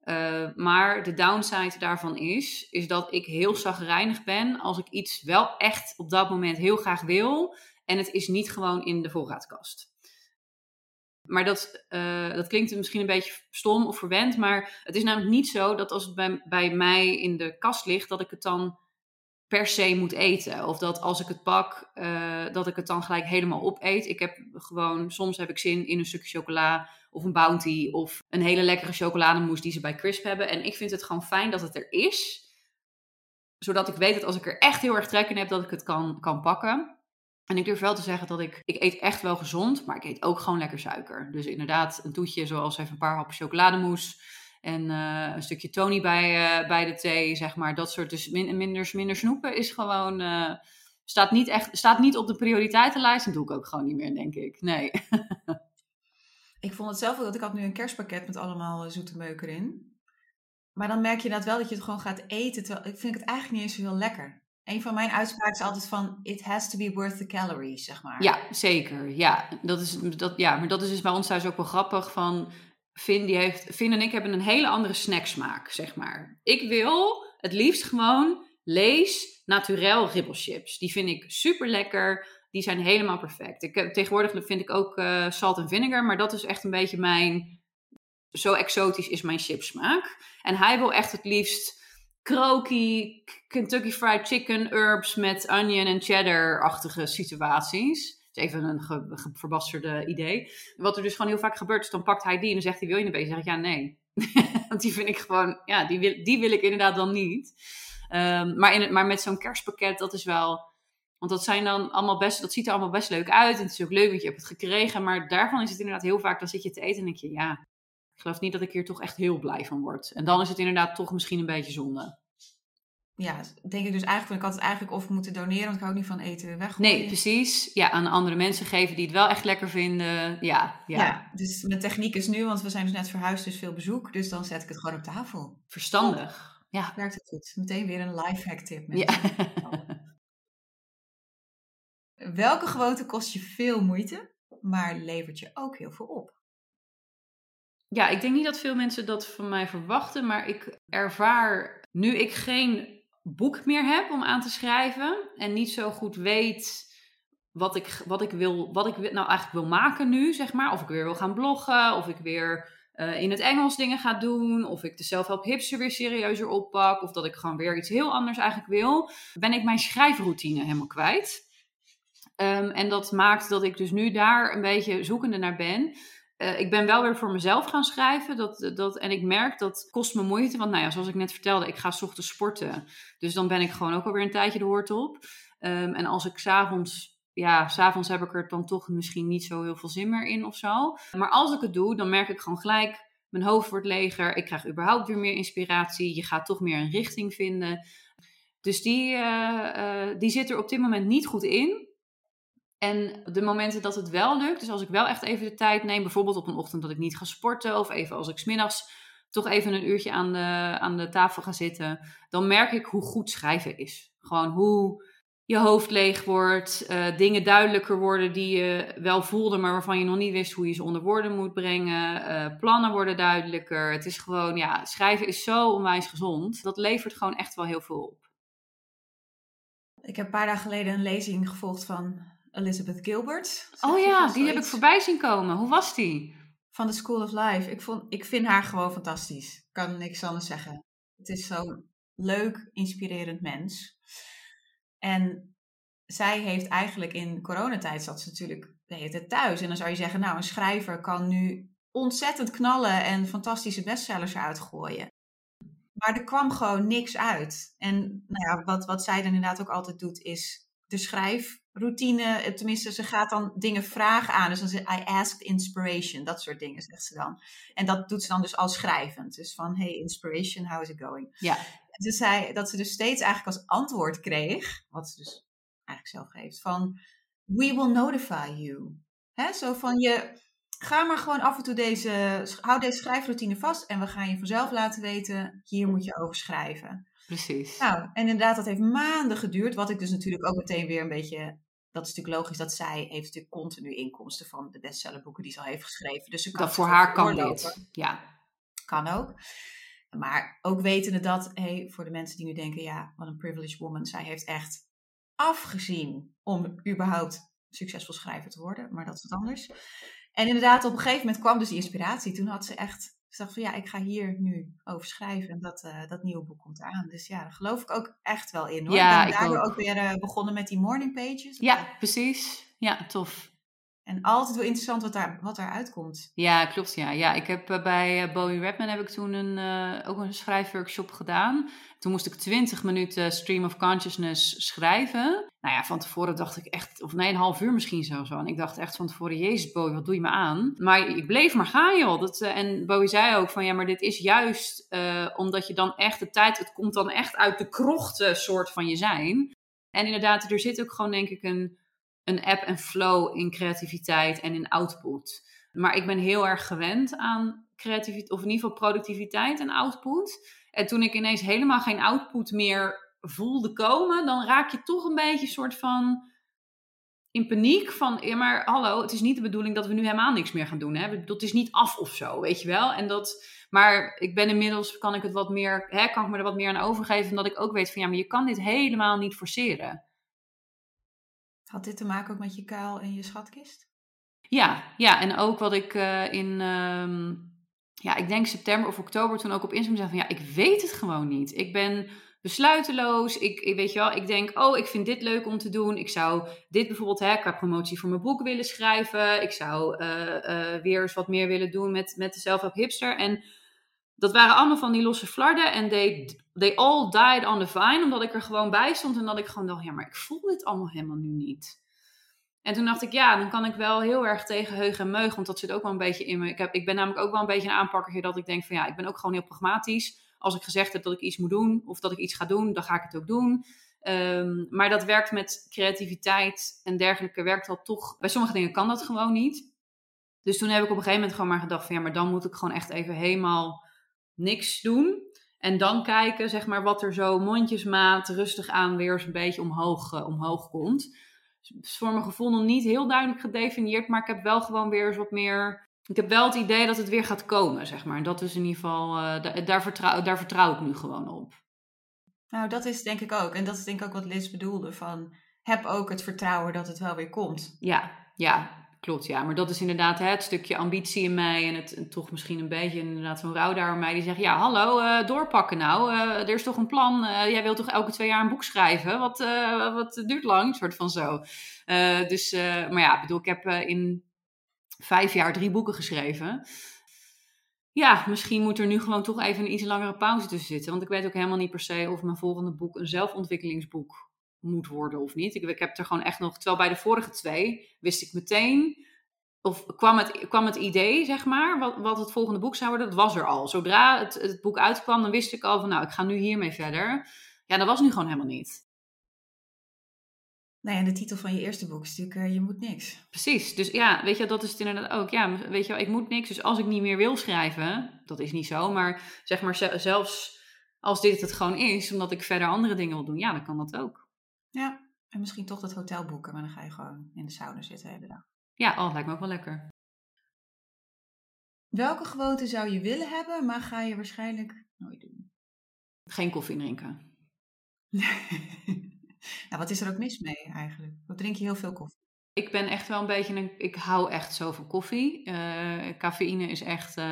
Uh, maar de downside daarvan is, is dat ik heel zagrijnig ben als ik iets wel echt op dat moment heel graag wil en het is niet gewoon in de voorraadkast. Maar dat, uh, dat klinkt misschien een beetje stom of verwend, maar het is namelijk niet zo dat als het bij, bij mij in de kast ligt, dat ik het dan per se moet eten. Of dat als ik het pak, uh, dat ik het dan gelijk helemaal opeet. Ik heb gewoon, soms heb ik zin in een stukje chocola of een bounty of een hele lekkere chocolademousse die ze bij Crisp hebben. En ik vind het gewoon fijn dat het er is. Zodat ik weet dat als ik er echt heel erg trek in heb, dat ik het kan, kan pakken. En ik durf wel te zeggen dat ik, ik eet echt wel gezond, maar ik eet ook gewoon lekker suiker. Dus inderdaad, een toetje zoals even een paar happen chocolademousse. En uh, een stukje Tony bij, uh, bij de thee, zeg maar. Dat soort, dus min, minder, minder snoepen is gewoon, uh, staat, niet echt, staat niet op de prioriteitenlijst. En doe ik ook gewoon niet meer, denk ik. Nee. ik vond het zelf ook dat ik had nu een kerstpakket met allemaal zoete meuk erin. Maar dan merk je dat wel dat je het gewoon gaat eten. Terwijl, ik vind het eigenlijk niet eens zo heel lekker. Een van mijn uitspraken is altijd van, it has to be worth the calories, zeg maar. Ja, zeker. Ja, dat is, dat, ja maar dat is dus bij ons thuis ook wel grappig van Finn, die heeft, Finn en ik hebben een hele andere snacksmaak, zeg maar. Ik wil het liefst gewoon lees naturel ribbelchips. Die vind ik super lekker. Die zijn helemaal perfect. Ik, heb, tegenwoordig vind ik ook uh, salt en vinegar, maar dat is echt een beetje mijn... Zo exotisch is mijn chipsmaak. En hij wil echt het liefst croaky, Kentucky Fried Chicken, herbs met onion en cheddar-achtige situaties even een ge, verbasterde idee. Wat er dus gewoon heel vaak gebeurt, is dan pakt hij die en zegt hij, wil je een beetje? Dan zeg ik, ja, nee. Want die vind ik gewoon, ja, die wil, die wil ik inderdaad dan niet. Um, maar, in het, maar met zo'n kerstpakket, dat is wel... Want dat zijn dan allemaal best, dat ziet er allemaal best leuk uit. En het is ook leuk, want je hebt het gekregen. Maar daarvan is het inderdaad heel vaak, dan zit je te eten en denk je, ja, ik geloof niet dat ik hier toch echt heel blij van word. En dan is het inderdaad toch misschien een beetje zonde ja, denk ik dus eigenlijk, ik had het eigenlijk of moeten doneren, want ik hou niet van eten weg. Nee, precies. Ja, aan andere mensen geven die het wel echt lekker vinden. Ja, ja. ja dus mijn techniek is nu, want we zijn dus net verhuisd, dus veel bezoek. Dus dan zet ik het gewoon op tafel. Verstandig. Ja. Werkt het goed. Meteen weer een life hack tip. Ja. Welke gewoonte kost je veel moeite, maar levert je ook heel veel op? Ja, ik denk niet dat veel mensen dat van mij verwachten, maar ik ervaar nu ik geen boek meer heb om aan te schrijven en niet zo goed weet wat ik, wat ik, wil, wat ik nou eigenlijk wil maken nu, zeg maar. Of ik weer wil gaan bloggen, of ik weer uh, in het Engels dingen ga doen, of ik de zelfhelp hipster weer serieuzer oppak, of dat ik gewoon weer iets heel anders eigenlijk wil, ben ik mijn schrijfroutine helemaal kwijt. Um, en dat maakt dat ik dus nu daar een beetje zoekende naar ben. Uh, ik ben wel weer voor mezelf gaan schrijven. Dat, dat, en ik merk dat kost me moeite. Want nou ja, zoals ik net vertelde, ik ga s ochtends sporten. Dus dan ben ik gewoon ook alweer een tijdje de hoort op. Um, en als ik s'avonds... Ja, s'avonds heb ik er dan toch misschien niet zo heel veel zin meer in of zo. Maar als ik het doe, dan merk ik gewoon gelijk... Mijn hoofd wordt leger. Ik krijg überhaupt weer meer inspiratie. Je gaat toch meer een richting vinden. Dus die, uh, uh, die zit er op dit moment niet goed in. En de momenten dat het wel lukt, dus als ik wel echt even de tijd neem, bijvoorbeeld op een ochtend dat ik niet ga sporten, of even als ik smiddags toch even een uurtje aan de, aan de tafel ga zitten, dan merk ik hoe goed schrijven is. Gewoon hoe je hoofd leeg wordt, uh, dingen duidelijker worden die je wel voelde, maar waarvan je nog niet wist hoe je ze onder woorden moet brengen. Uh, plannen worden duidelijker. Het is gewoon, ja, schrijven is zo onwijs gezond. Dat levert gewoon echt wel heel veel op. Ik heb een paar dagen geleden een lezing gevolgd van Elizabeth Gilbert. Oh ja, die heb ik voorbij zien komen. Hoe was die? Van de School of Life. Ik, vond, ik vind haar gewoon fantastisch. Ik kan niks anders zeggen. Het is zo'n leuk, inspirerend mens. En zij heeft eigenlijk in coronatijd zat ze natuurlijk de thuis. En dan zou je zeggen, nou, een schrijver kan nu ontzettend knallen en fantastische bestsellers uitgooien. Maar er kwam gewoon niks uit. En nou ja, wat, wat zij dan inderdaad ook altijd doet, is de schrijfroutine, tenminste, ze gaat dan dingen vragen aan. Dus dan zegt I asked inspiration, dat soort dingen zegt ze dan. En dat doet ze dan dus al schrijvend. Dus van, hey, inspiration, how is it going? Ja. Ze zei dat ze dus steeds eigenlijk als antwoord kreeg, wat ze dus eigenlijk zelf geeft, van we will notify you. Hè, zo van je, ga maar gewoon af en toe deze, hou deze schrijfroutine vast en we gaan je vanzelf laten weten, hier moet je over schrijven. Precies. Nou, en inderdaad, dat heeft maanden geduurd, wat ik dus natuurlijk ook meteen weer een beetje, dat is natuurlijk logisch, dat zij heeft natuurlijk continu inkomsten van de bestsellerboeken die ze al heeft geschreven. Dus ze kan dat voor haar kan dit, ja. Kan ook. Maar ook wetende dat, hey, voor de mensen die nu denken, ja, wat een privileged woman, zij heeft echt afgezien om überhaupt succesvol schrijver te worden, maar dat is wat anders. En inderdaad, op een gegeven moment kwam dus die inspiratie. Toen had ze echt gezegd van ja, ik ga hier nu over schrijven en dat, uh, dat nieuwe boek komt eraan. Dus ja, daar geloof ik ook echt wel in hoor. Ja, ik ben daardoor ook, ook weer uh, begonnen met die morning pages. Ja, precies. Ja, tof. En altijd wel interessant wat, daar, wat daaruit komt. Ja, klopt. Ja. ja ik heb uh, bij Bowie Redman heb ik toen een, uh, ook een schrijfworkshop gedaan. Toen moest ik 20 minuten stream of consciousness schrijven. Nou ja, van tevoren dacht ik echt, of nee, een half uur misschien zo. En ik dacht echt van tevoren, jezus Bowie, wat doe je me aan? Maar ik bleef maar gaan joh. Dat, en Bowie zei ook van, ja, maar dit is juist omdat je dan echt de tijd, het komt dan echt uit de krochten soort van je zijn. En inderdaad, er zit ook gewoon denk ik een een app en flow in creativiteit en in output. Maar ik ben heel erg gewend aan creativiteit, of in ieder geval productiviteit en output. En toen ik ineens helemaal geen output meer voelde komen, dan raak je toch een beetje soort van in paniek van, ja maar hallo, het is niet de bedoeling dat we nu helemaal niks meer gaan doen. Hè? Dat is niet af of zo, weet je wel. En dat, maar ik ben inmiddels, kan ik het wat meer, hè, kan ik me er wat meer aan overgeven, omdat ik ook weet van, ja, maar je kan dit helemaal niet forceren. Had dit te maken ook met je kuil en je schatkist? Ja, ja en ook wat ik uh, in, uh, ja, ik denk september of oktober toen ook op Instagram zei van ja, ik weet het gewoon niet. Ik ben besluiteloos. Ik, weet je wel, ik denk, oh, ik vind dit leuk om te doen. Ik zou dit bijvoorbeeld, hè, qua promotie voor mijn boek willen schrijven. Ik zou uh, uh, weer eens wat meer willen doen met, met de Self-Help Hipster. En dat waren allemaal van die losse flarden. En they, they all died on the vine. Omdat ik er gewoon bij stond. En dat ik gewoon dacht, ja, maar ik voel dit allemaal helemaal nu niet. En toen dacht ik, ja, dan kan ik wel heel erg tegen heug en meug. Want dat zit ook wel een beetje in me. Ik, heb, ik ben namelijk ook wel een beetje een aanpakker dat ik denk van, ja, ik ben ook gewoon heel pragmatisch. Als ik gezegd heb dat ik iets moet doen. Of dat ik iets ga doen, dan ga ik het ook doen. Um, maar dat werkt met creativiteit en dergelijke. Werkt wel toch. Bij sommige dingen kan dat gewoon niet. Dus toen heb ik op een gegeven moment gewoon maar gedacht van, ja, maar dan moet ik gewoon echt even helemaal niks doen. En dan kijken, zeg maar, wat er zo mondjesmaat rustig aan weer eens een beetje omhoog, uh, omhoog komt. Dus voor mijn gevoel nog niet heel duidelijk gedefinieerd, maar ik heb wel gewoon weer eens wat meer. Ik heb wel het idee dat het weer gaat komen, zeg maar. Dat is in ieder geval, uh, daar, vertrouw, daar vertrouw ik nu gewoon op. Nou, dat is denk ik ook. En dat is denk ik ook wat Liz bedoelde. Van, heb ook het vertrouwen dat het wel weer komt. Ja, ja. Klopt, ja. Maar dat is inderdaad het stukje ambitie in mij en het toch misschien een beetje inderdaad zo'n rouwdaar in mij die zegt, ja hallo, uh, doorpakken nou. Uh, er is toch een plan. Uh, jij wilt toch elke twee jaar een boek schrijven? Wat, wat duurt lang? Soort van zo. dus, maar ja, ik bedoel, ik heb in vijf jaar drie boeken geschreven. Ja, misschien moet er nu gewoon toch even een iets langere pauze tussen zitten. Want ik weet ook helemaal niet per se of mijn volgende boek een zelfontwikkelingsboek moet worden of niet. Ik, ik heb er gewoon echt nog, terwijl bij de vorige twee wist ik meteen, of kwam het, kwam het idee, zeg maar, wat, wat het volgende boek zou worden, dat was er al. Zodra het, het boek uitkwam, dan wist ik al van, nou, ik ga nu hiermee verder. Ja, dat was nu gewoon helemaal niet. Nou ja, de titel van je eerste boek is natuurlijk uh, Je moet niks. Precies, dus ja, weet je, dat is het inderdaad ook. Ja, weet je wel, ik moet niks. Dus als ik niet meer wil schrijven, dat is niet zo, maar zeg maar zelfs als dit het gewoon is, omdat ik verder andere dingen wil doen, ja, dan kan dat ook. Ja, en misschien toch dat hotel boeken, maar dan ga je gewoon in de sauna zitten de hele dag. Ja, oh, lijkt me ook wel lekker. Welke gewoonte zou je willen hebben, maar ga je waarschijnlijk nooit doen? Geen koffie drinken. nou, wat is er ook mis mee eigenlijk? Wat drink je heel veel koffie? Ik ben echt wel een beetje een. Ik hou echt zo van koffie. Uh, cafeïne is echt. Uh,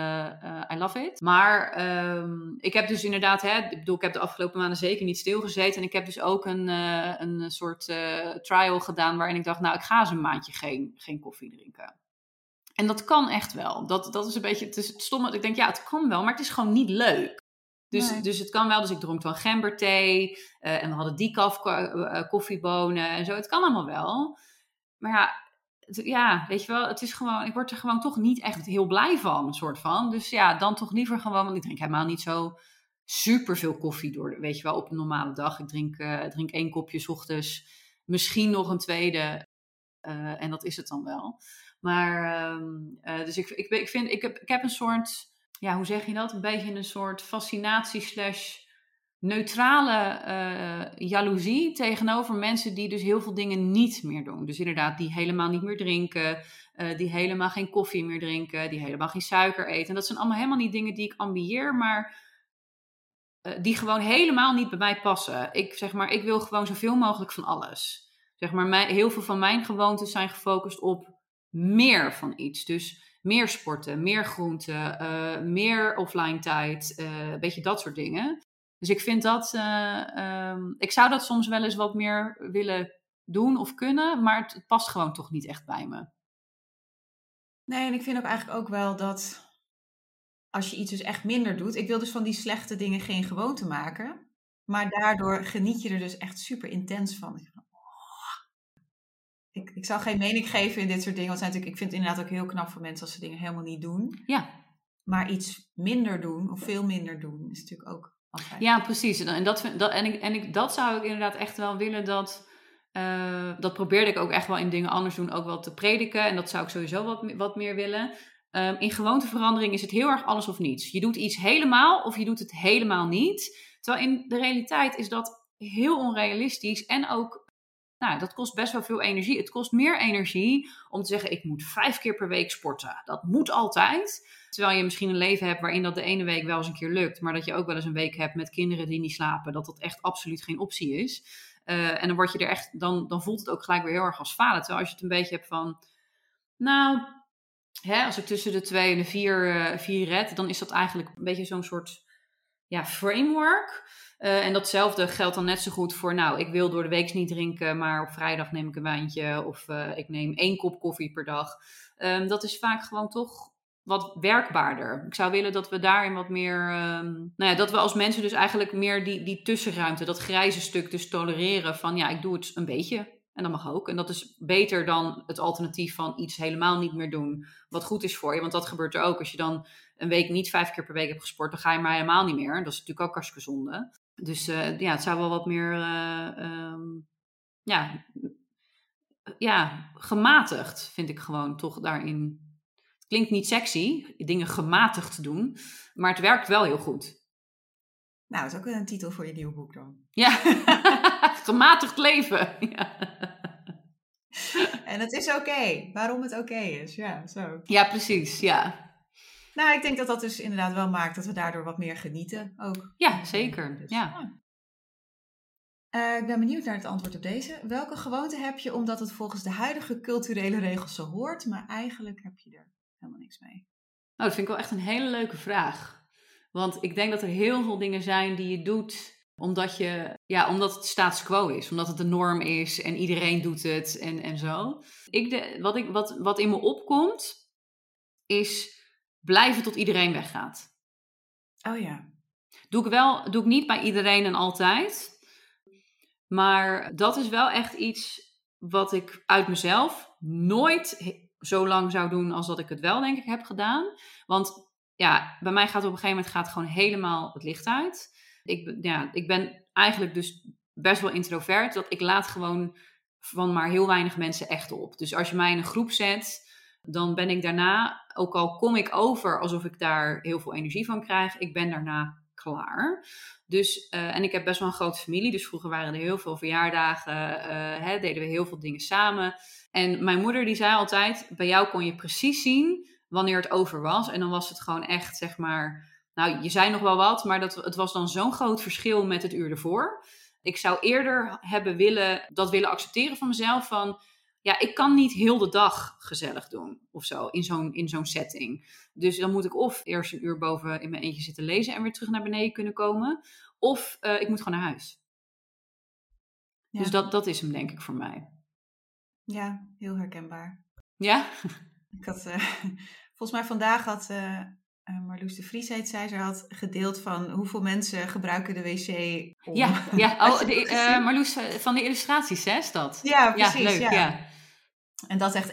uh, I love it. Maar um, ik heb dus inderdaad. Hè, ik bedoel, ik heb de afgelopen maanden zeker niet stilgezeten. En ik heb dus ook een, een soort trial gedaan. waarin ik dacht, nou, ik ga eens een maandje geen, geen koffie drinken. En dat kan echt wel. Dat, dat is een beetje. Het is het stomme. Ik denk, ja, het kan wel, maar het is gewoon niet leuk. Dus, Nee. dus het kan wel. Dus ik dronk dan gemberthee. eh, en we hadden decaf ko- eh, eh, koffiebonen en zo. Het kan allemaal wel. Maar ja, ja, weet je wel, het is gewoon, ik word er gewoon toch niet echt heel blij van, soort van. Dus ja, dan toch liever gewoon, want ik drink helemaal niet zo super veel koffie door, weet je wel, op een normale dag. Ik drink, eh, drink één kopje ochtends, misschien nog een tweede. eh, en dat is het dan wel. Maar, ehm, eh, dus ik, ik, ik vind, ik heb, ik heb een soort, ja, hoe zeg je dat? Een beetje een soort fascinatie slash neutrale eh jaloezie tegenover mensen die dus heel veel dingen niet meer doen. Dus inderdaad, die helemaal niet meer drinken, eh, die helemaal geen koffie meer drinken, die helemaal geen suiker eten. En dat zijn allemaal helemaal niet dingen die ik ambieer, maar eh, die gewoon helemaal niet bij mij passen. Ik zeg maar, ik wil gewoon zoveel mogelijk van alles. Zeg maar, heel veel van mijn gewoontes zijn gefocust op meer van iets. Dus meer sporten, meer groenten, meer offline tijd, een beetje dat soort dingen. Dus ik vind dat, eh, ehm, ik zou dat soms wel eens wat meer willen doen of kunnen, maar het, het past gewoon toch niet echt bij me. Nee, en ik vind ook eigenlijk ook wel dat als je iets dus echt minder doet. Ik wil dus van die slechte dingen geen gewoonte maken. Maar daardoor geniet je er dus echt super intens van. Ik, oh. ik, zal geen mening geven in dit soort dingen. Want natuurlijk, ik vind het inderdaad ook heel knap voor mensen als ze dingen helemaal niet doen. Ja, Maar iets minder doen, of veel minder doen, is natuurlijk ook ja precies. En, dat, en, ik, en ik, dat zou ik inderdaad echt wel willen dat. eh, dat probeerde ik ook echt wel in dingen anders doen, ook wel te prediken. En dat zou ik sowieso wat, wat meer willen. Ehm, in gewoonteverandering is het heel erg alles of niets. Je doet iets helemaal of je doet het helemaal niet. Terwijl in de realiteit is dat heel onrealistisch en ook, nou, dat kost best wel veel energie. Het kost meer energie om te zeggen, ik moet vijf keer per week sporten. Dat moet altijd. Terwijl je misschien een leven hebt waarin dat de ene week wel eens een keer lukt, maar dat je ook wel eens een week hebt met kinderen die niet slapen, dat dat echt absoluut geen optie is. Eh, en dan word je er echt, dan, dan voelt het ook gelijk weer heel erg als falen. Terwijl als je het een beetje hebt van, nou, hè, als ik tussen de twee en de vier, eh, vier red, dan is dat eigenlijk een beetje zo'n soort ja, framework. Eh, en datzelfde geldt dan net zo goed voor, nou, ik wil door de week niet drinken, maar op vrijdag neem ik een wijntje of ik neem één kop koffie per dag. Ehm, dat is vaak gewoon toch wat werkbaarder. Ik zou willen dat we daarin wat meer, ehm, nou ja, dat we als mensen dus eigenlijk meer die, die tussenruimte, dat grijze stuk dus tolereren van, ja, ik doe het een beetje en dat mag ook. En dat is beter dan het alternatief van iets helemaal niet meer doen, wat goed is voor je. Want dat gebeurt er ook. Als je dan een week niet vijf keer per week hebt gesport, dan ga je maar helemaal niet meer. Dat is natuurlijk ook hartstikke zonde. Dus eh, ja, het zou wel wat meer, eh, ehm, ja, ja, gematigd vind ik gewoon toch daarin. Klinkt niet sexy, dingen gematigd doen, maar het werkt wel heel goed. Nou, dat is ook een titel voor je nieuwe boek dan. Ja, gematigd leven. Ja. En het is oké. Waarom het oké is. Ja, zo. ja, precies. Ja. Nou, ik denk dat dat dus inderdaad wel maakt dat we daardoor wat meer genieten ook. ja, zeker. Dus, Ja. Eh, ik ben benieuwd naar het antwoord op deze. Welke gewoonte heb je omdat het volgens de huidige culturele regels zo hoort, maar eigenlijk heb je er helemaal niks mee? Nou, dat vind ik wel echt een hele leuke vraag. Want ik denk dat er heel veel dingen zijn die je doet omdat, je, ja, omdat het status quo is. Omdat het de norm is en iedereen doet het en, en zo. Ik de, wat, ik, wat, wat in me opkomt, is blijven tot iedereen weggaat. Oh ja. Doe ik wel, doe ik niet bij iedereen en altijd. Maar dat is wel echt iets wat ik uit mezelf nooit zo lang zou doen als dat ik het wel, denk ik, heb gedaan. Want ja, bij mij gaat op een gegeven moment gaat gewoon helemaal het licht uit. Ik, ja, ik ben eigenlijk dus best wel introvert. Dat ik laat gewoon van maar heel weinig mensen echt op. Dus als je mij in een groep zet, dan ben ik daarna, ook al kom ik over alsof ik daar heel veel energie van krijg, ik ben daarna klaar. Dus, eh, en ik heb best wel een grote familie, dus vroeger waren er heel veel verjaardagen, eh, hè, deden we heel veel dingen samen. En mijn moeder die zei altijd, bij jou kon je precies zien wanneer het over was. En dan was het gewoon echt, zeg maar, nou, je zei nog wel wat, maar dat, het was dan zo'n groot verschil met het uur ervoor. Ik zou eerder hebben willen, dat willen accepteren van mezelf, van ja, ik kan niet heel de dag gezellig doen of zo in zo'n, in zo'n setting. Dus dan moet ik of eerst een uur boven in mijn eentje zitten lezen en weer terug naar beneden kunnen komen. Of eh, ik moet gewoon naar huis. Ja. Dus dat, dat is hem denk ik voor mij. Ja, heel herkenbaar. Ja? Ik had, eh, volgens mij vandaag had, eh, uh, Marloes de Vries heet zij, ze had gedeeld van hoeveel mensen gebruiken de wc om... Ja, ja. Oh, de, uh, Marloes van de illustraties, hè, is dat? Ja, precies. Ja, leuk, ja. ja. En dat echt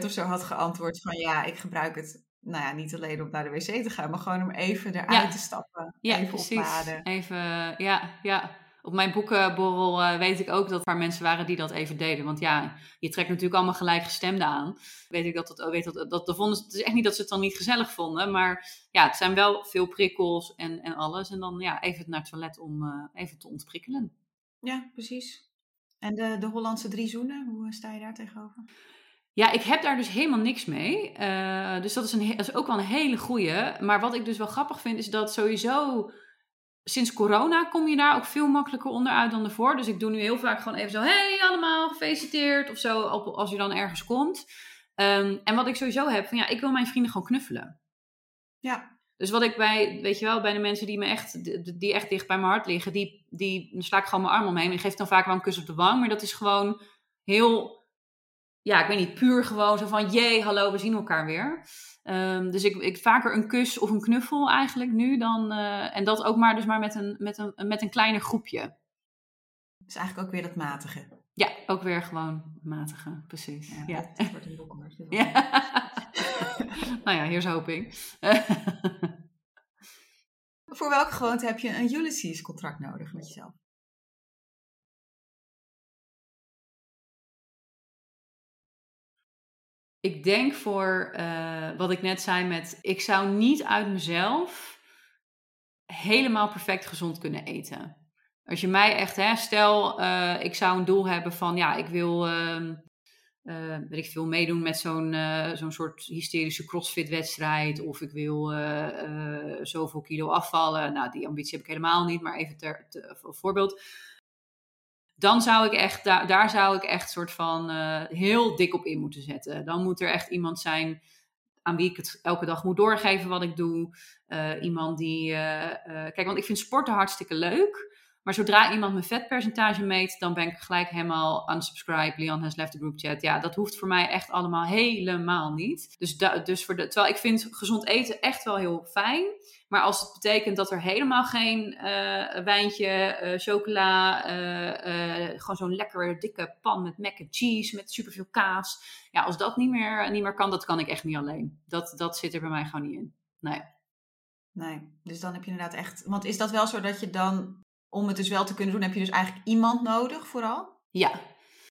91% of zo had geantwoord van ja, ik gebruik het nou ja, niet alleen om naar de wc te gaan, maar gewoon om even eruit te stappen. Ja, even precies. opladen. Even, ja, ja. Op mijn boekenborrel uh, weet ik ook dat er mensen waren die dat even deden. Want ja, je trekt natuurlijk allemaal gelijkgestemden aan. Weet ik dat het, weet dat, dat, dat vonden, het is echt niet dat ze het dan niet gezellig vonden. Maar ja, het zijn wel veel prikkels en, en alles. En dan ja, even naar het toilet om uh, even te ontprikkelen. Ja, precies. En de, de Hollandse drie zoenen, hoe sta je daar tegenover? Ja, ik heb daar dus helemaal niks mee. Uh, dus dat is, een, dat is ook wel een hele goeie. Maar wat ik dus wel grappig vind, is dat sowieso sinds corona kom je daar ook veel makkelijker onderuit dan ervoor. Dus ik doe nu heel vaak gewoon even zo: hey allemaal, gefeliciteerd of zo, als je dan ergens komt. Um, en wat ik sowieso heb, van ja, ik wil mijn vrienden gewoon knuffelen. Ja. Dus wat ik bij, weet je wel, bij de mensen die me echt, die echt dicht bij mijn hart liggen, die, die sla ik gewoon mijn arm omheen. En geef dan vaak wel een kus op de wang. Maar dat is gewoon heel ja, ik weet niet, puur gewoon zo van, jee, hallo, we zien elkaar weer. Um, dus ik, ik vaker een kus of een knuffel eigenlijk nu dan, uh, en dat ook maar dus maar met een, met een, met een kleiner groepje. Dus eigenlijk ook weer dat matige. Ja, ook weer gewoon matige, precies. Ja, ja. Dat wordt een boek Ja. nou ja, here's hoping. Voor welke gewoonte heb je een Ulysses contract nodig met jezelf? Ik denk voor uh, wat ik net zei met, ik zou niet uit mezelf helemaal perfect gezond kunnen eten. Als je mij echt, hè, stel, uh, ik zou een doel hebben van, ja, ik wil, uh, ik veel, meedoen met zo'n zo'n soort hysterische crossfit-wedstrijd, of ik wil zoveel kilo afvallen. Nou, die ambitie heb ik helemaal niet, maar even ter, ter voorbeeld dan zou ik echt, daar, daar zou ik echt soort van uh, heel dik op in moeten zetten. Dan moet er echt iemand zijn aan wie ik het elke dag moet doorgeven wat ik doe. Uh, iemand die. Uh, kijk, want ik vind sporten hartstikke leuk. Maar zodra iemand mijn vetpercentage meet, dan ben ik gelijk helemaal unsubscribe. Leon has left the group chat. Ja, dat hoeft voor mij echt allemaal helemaal niet. Dus, dus voor de, terwijl ik vind gezond eten echt wel heel fijn. Maar als het betekent dat er helemaal geen uh, wijntje, uh, chocola, uh, gewoon zo'n lekkere dikke pan met mac and cheese met superveel kaas. Ja, als dat niet meer, niet meer kan, dat kan ik echt niet alleen. Dat, dat zit er bij mij gewoon niet in. Nee. Nee, dus dan heb je inderdaad echt. Want is dat wel zo dat je dan, om het dus wel te kunnen doen, heb je dus eigenlijk iemand nodig vooral? Ja.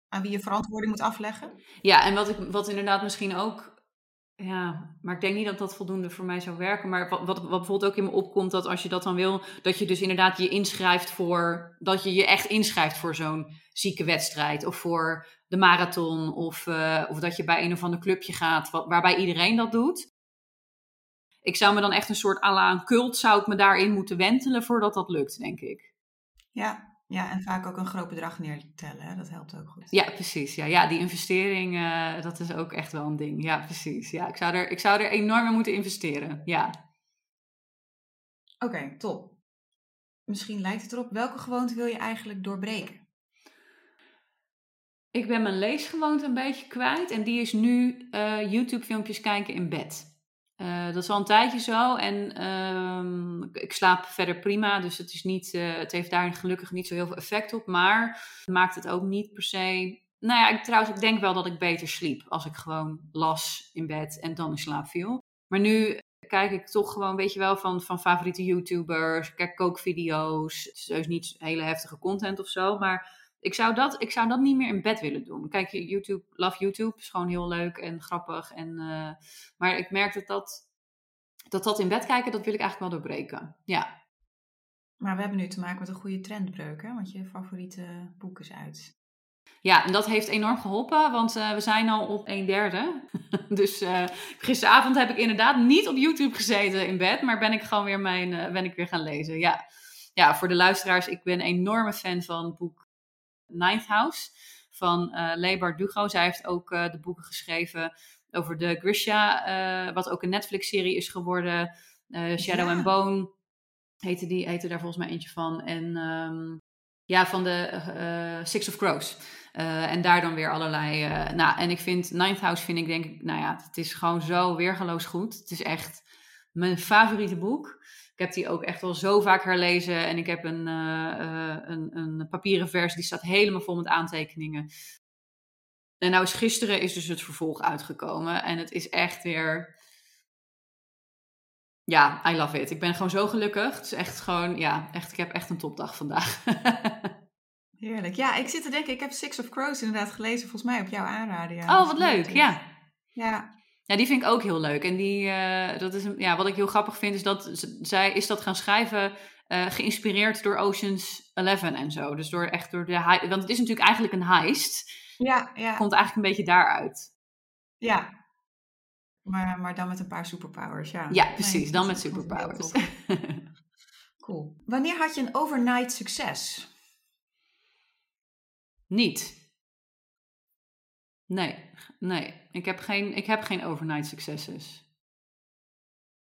Aan wie je verantwoording moet afleggen? Ja, en wat, ik, wat inderdaad misschien ook ja, maar ik denk niet dat dat voldoende voor mij zou werken. Maar wat, wat, wat bijvoorbeeld ook in me opkomt, dat als je dat dan wil, dat je dus inderdaad je inschrijft voor, dat je je echt inschrijft voor zo'n zieke wedstrijd. Of voor de marathon. Of, uh, of dat je bij een of ander clubje gaat, wat, waarbij iedereen dat doet. Ik zou me dan echt een soort à la een cult, zou ik me daarin moeten wentelen voordat dat lukt, denk ik. Ja, ja, en vaak ook een groot bedrag neertellen, hè? dat helpt ook goed. Ja, precies. Ja, ja die investering, uh, dat is ook echt wel een ding. Ja, precies. Ja, ik zou er, ik zou er enorm in moeten investeren. Ja. Oké, okay, top. Misschien lijkt het erop, welke gewoonte wil je eigenlijk doorbreken? Ik ben mijn leesgewoonte een beetje kwijt en die is nu uh, YouTube-filmpjes kijken in bed. Uh, dat is al een tijdje zo en um, ik slaap verder prima, dus het, is niet, uh, het heeft daar gelukkig niet zo heel veel effect op. Maar maakt het ook niet per se. Nou ja, ik, trouwens, ik denk wel dat ik beter sliep als ik gewoon las in bed en dan in slaap viel. Maar nu kijk ik toch gewoon, weet je wel, van, van favoriete YouTubers, kijk kookvideo's. Het is dus niet hele heftige content of zo, maar ik zou, dat, ik zou dat niet meer in bed willen doen. Kijk, YouTube, love YouTube, is gewoon heel leuk en grappig. En, uh, maar ik merk dat dat, dat dat in bed kijken, dat wil ik eigenlijk wel doorbreken. Ja. Maar we hebben nu te maken met een goede trendbreuk, hè? Want je favoriete boek is uit. Ja, en dat heeft enorm geholpen, want uh, we zijn al op een derde. dus uh, gisteravond heb ik inderdaad niet op YouTube gezeten in bed, maar ben ik gewoon weer, mijn, ben ik weer gaan lezen. Ja. ja, voor de luisteraars, ik ben een enorme fan van het boek Ninth House van uh, Lebar Dugo. Zij heeft ook uh, de boeken geschreven over de Grisha, uh, wat ook een Netflix-serie is geworden. Shadow ja. and Bone heette, die, heette daar volgens mij eentje van. En um, ja, van de Six of Crows. en daar dan weer allerlei. nou, en ik vind Ninth House, vind ik denk ik, nou ja, het is gewoon zo weergeloos goed. Het is echt mijn favoriete boek. Ik heb die ook echt wel zo vaak herlezen. En ik heb een, uh, een, een papieren versie, die staat helemaal vol met aantekeningen. En nou is gisteren is dus het vervolg uitgekomen. En het is echt weer... Ja, I love it. Ik ben gewoon zo gelukkig. Het is echt gewoon, ja, echt, ik heb echt een topdag vandaag. Heerlijk. Ja, ik zit te denken, ik heb Six of Crows inderdaad gelezen, volgens mij op jouw aanraden. Ja. Oh, wat leuk, ja. Ja. Ja, die vind ik ook heel leuk. En die, uh, dat is, ja, wat ik heel grappig vind, is dat zij is dat gaan schrijven uh, geïnspireerd door Oceans 11 en zo. Dus door echt door de want het is natuurlijk eigenlijk een heist. Ja, ja. Komt eigenlijk een beetje daaruit. Ja. Maar, maar dan met een paar superpowers, ja. Ja, precies. Nee, dan met superpowers. cool. Wanneer had je een overnight succes? Niet. Nee, nee. Ik heb geen, ik heb geen overnight successes.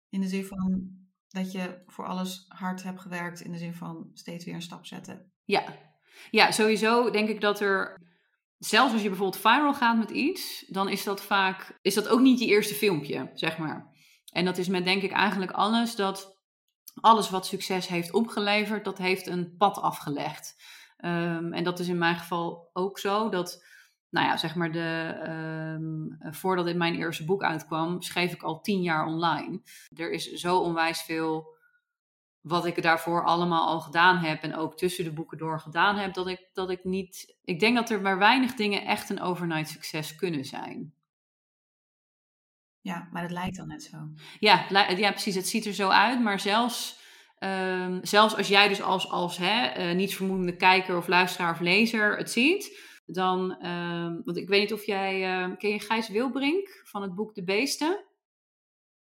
In de zin van dat je voor alles hard hebt gewerkt, in de zin van steeds weer een stap zetten. Ja, ja sowieso denk ik dat er, zelfs als je bijvoorbeeld viral gaat met iets, dan is dat vaak, is dat ook niet je eerste filmpje, zeg maar. En dat is met denk ik eigenlijk alles dat alles wat succes heeft opgeleverd, dat heeft een pad afgelegd. Um, en dat is in mijn geval ook zo dat, nou ja, zeg maar, de, um, voordat dit mijn eerste boek uitkwam, schreef ik al tien jaar online. Er is zo onwijs veel wat ik daarvoor allemaal al gedaan heb en ook tussen de boeken door gedaan heb, dat ik, dat ik niet. Ik denk dat er maar weinig dingen echt een overnight succes kunnen zijn. Ja, maar het lijkt dan net zo. Ja, ja, precies. Het ziet er zo uit, maar zelfs Um, zelfs als jij dus als, als hè, uh, nietsvermoedende kijker of luisteraar of lezer het ziet, dan, um, want ik weet niet of jij, uh, ken je Gijs Wilbrink van het boek De Beesten?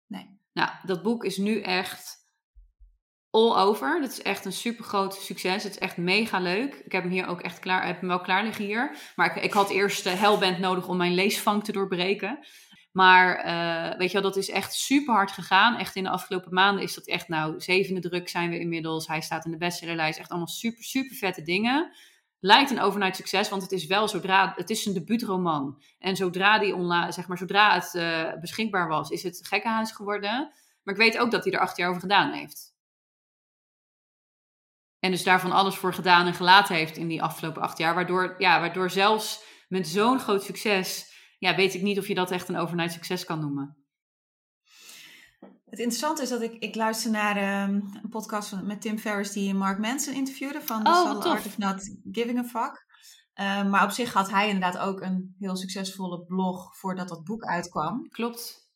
Nee. Nou, dat boek is nu echt all over. Dat is echt een super groot succes. Het is echt mega leuk. Ik heb hem hier ook echt klaar, heb hem wel klaar liggen hier. Maar ik, ik had eerst de Hellband nodig om mijn leesvang te doorbreken. Maar uh, weet je wel, dat is echt super hard gegaan. Echt in de afgelopen maanden is dat echt, nou, zevende druk zijn we inmiddels. Hij staat in de bestsellerlijst. Echt allemaal super, super vette dingen. Lijkt een overnight succes, want het is wel zodra, het is een debuutroman. En zodra die online, zeg maar, zodra het uh, beschikbaar was, is het gekkenhuis geworden. Maar ik weet ook dat hij er acht jaar over gedaan heeft. En dus daarvan alles voor gedaan en gelaten heeft in die afgelopen acht jaar. Waardoor, ja, waardoor zelfs met zo'n groot succes ja, weet ik niet of je dat echt een overnight succes kan noemen. Het interessante is dat ik, ik luister naar um, een podcast van, met Tim Ferriss die Mark Manson interviewde van The oh, Art of Not Giving a Fuck. Um, maar op zich had hij inderdaad ook een heel succesvolle blog voordat dat boek uitkwam. Klopt.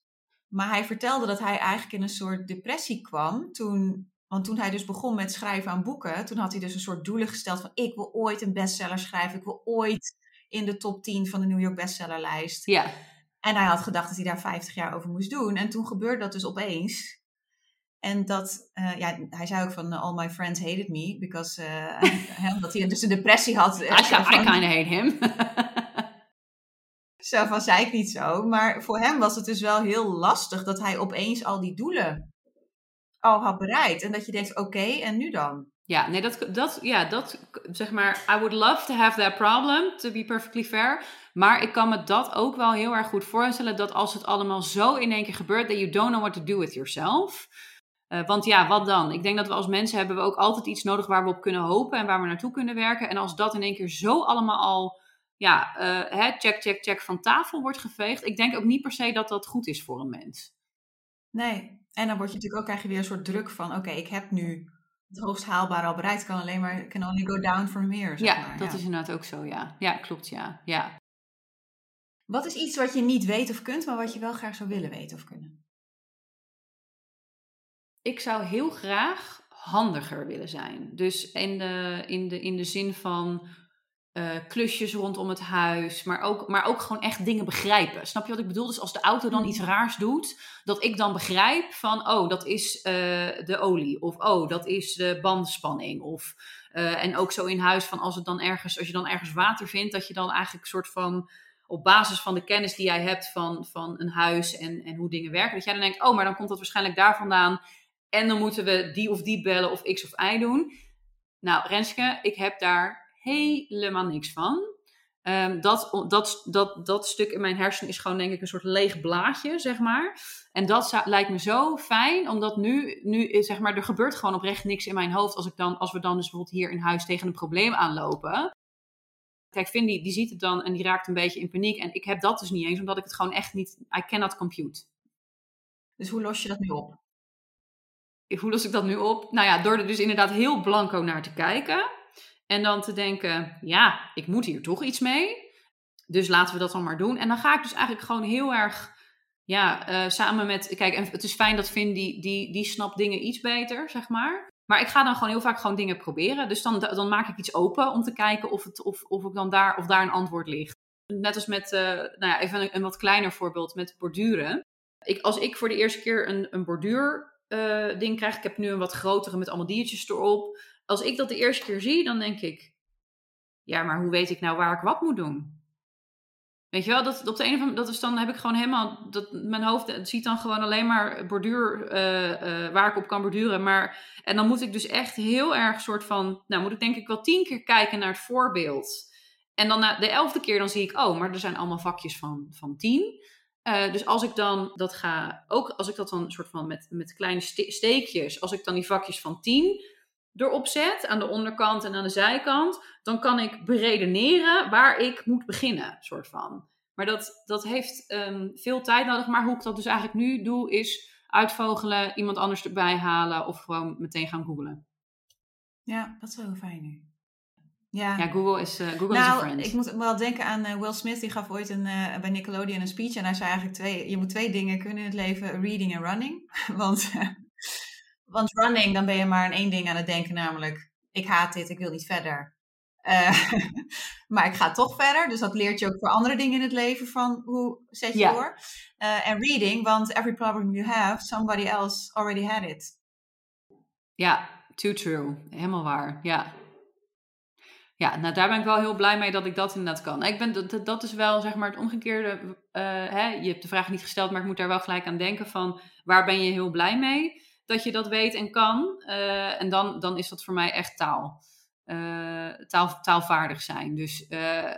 Maar hij vertelde dat hij eigenlijk in een soort depressie kwam toen want toen hij dus begon met schrijven aan boeken, toen had hij dus een soort doelen gesteld van ik wil ooit een bestseller schrijven, ik wil ooit in de top 10 van de New York bestsellerlijst. Ja. En hij had gedacht dat hij daar 50 jaar over moest doen. En toen gebeurde dat dus opeens. En dat, uh, ja, hij zei ook van uh, all my friends hated me, because, uh, omdat hij dus een depressie had. I, I kind of hate him. zo van, zei ik niet zo. Maar voor hem was het dus wel heel lastig dat hij opeens al die doelen al had bereikt. En dat je denkt, oké, en nu dan? Ja, nee, dat, dat, ja, dat, zeg maar, I would love to have that problem, to be perfectly fair. Maar ik kan me dat ook wel heel erg goed voorstellen, dat als het allemaal zo in één keer gebeurt, that you don't know what to do with yourself. Uh, want ja, wat dan? Ik denk dat we als mensen hebben we ook altijd iets nodig waar we op kunnen hopen en waar we naartoe kunnen werken. En als dat in één keer zo allemaal al, ja, uh, hè, check, check, check van tafel wordt geveegd, ik denk ook niet per se dat dat goed is voor een mens. Nee, en dan word je natuurlijk ook, krijg je weer een soort druk van, oké, ik heb nu het hoogst haalbare al bereikt. kan alleen maar, can only go down from here. Zeg ja, dat is inderdaad ook zo, ja. Ja, klopt, ja. ja. Wat is iets wat je niet weet of kunt, maar wat je wel graag zou willen weten of kunnen? Ik zou heel graag handiger willen zijn. Dus in de, in de, in de zin van uh, klusjes rondom het huis, maar ook, maar ook gewoon echt dingen begrijpen. Snap je wat ik bedoel? Dus als de auto dan iets mm. raars doet, dat ik dan begrijp van, oh, dat is uh, de olie, of oh, dat is de bandspanning, of uh, en ook zo in huis van als het dan ergens, als je dan ergens water vindt, dat je dan eigenlijk soort van op basis van de kennis die jij hebt van, van een huis en, en hoe dingen werken, dat jij dan denkt, oh, maar dan komt dat waarschijnlijk daar vandaan en dan moeten we die of die bellen of x of y doen. Nou, Renske, ik heb daar helemaal niks van. Ehm, dat, dat, dat, dat stuk in mijn hersenen is gewoon denk ik een soort leeg blaadje, zeg maar. En dat lijkt me zo fijn, omdat nu, nu zeg maar, er gebeurt gewoon oprecht niks in mijn hoofd als, ik dan, als we dan dus bijvoorbeeld hier in huis tegen een probleem aanlopen. Kijk, Finn die, die ziet het dan en die raakt een beetje in paniek. En ik heb dat dus niet eens, omdat ik het gewoon echt niet, I cannot compute. Dus hoe los je dat nu op? Hoe los ik dat nu op? Nou ja, door er dus inderdaad heel blanco naar te kijken. En dan te denken, ja, ik moet hier toch iets mee. Dus laten we dat dan maar doen. En dan ga ik dus eigenlijk gewoon heel erg, ja, uh, samen met... Kijk, en het is fijn dat Finn, die, die, die snapt dingen iets beter, zeg maar. Maar ik ga dan gewoon heel vaak gewoon dingen proberen. Dus dan, dan maak ik iets open om te kijken of, het, of, of, ik dan daar, of daar een antwoord ligt. Net als met, uh, nou ja, even een, wat kleiner voorbeeld met borduren. Ik, als ik voor de eerste keer een, een borduur uh, ding krijg, ik heb nu een wat grotere met allemaal diertjes erop als ik dat de eerste keer zie, dan denk ik, ja, maar hoe weet ik nou waar ik wat moet doen? Weet je wel, dat, op de een of andere dat is dan heb ik gewoon helemaal, dat, mijn hoofd ziet dan gewoon alleen maar borduur, uh, uh, waar ik op kan borduren. Maar, en dan moet ik dus echt heel erg soort van, nou moet ik denk ik wel tien keer kijken naar het voorbeeld. En dan na de elfde keer dan zie ik, oh, maar er zijn allemaal vakjes van, van tien. Uh, dus als ik dan dat ga, ook als ik dat dan soort van met, met kleine steekjes, als ik dan die vakjes van tien erop zet, aan de onderkant en aan de zijkant, dan kan ik beredeneren waar ik moet beginnen, soort van. Maar dat, dat heeft um, veel tijd nodig. Maar hoe ik dat dus eigenlijk nu doe, is uitvogelen, iemand anders erbij halen of gewoon meteen gaan googlen. Ja, dat is wel heel fijn nu. Ja, ja Google is uh, Google nou, is a friend. Ik moet wel denken aan uh, Will Smith, die gaf ooit een, uh, bij Nickelodeon een speech. En hij zei eigenlijk twee, je moet twee dingen kunnen in het leven, reading en running. Want want running, dan ben je maar aan één ding aan het denken, namelijk ik haat dit, ik wil niet verder. Uh, maar ik ga toch verder. Dus dat leert je ook voor andere dingen in het leven van hoe zet je door. Uh, en reading, want every problem you have, somebody else already had it. Ja, too true. Helemaal waar. Ja. Ja, nou daar ben ik wel heel blij mee dat ik dat inderdaad kan. Ik ben, dat, dat is wel zeg maar het omgekeerde. Uh, hè? Je hebt de vraag niet gesteld, maar ik moet daar wel gelijk aan denken van waar ben je heel blij mee? Dat je dat weet en kan. Uh, en dan, dan is dat voor mij echt taal. Uh, taal taalvaardig zijn. Dus uh,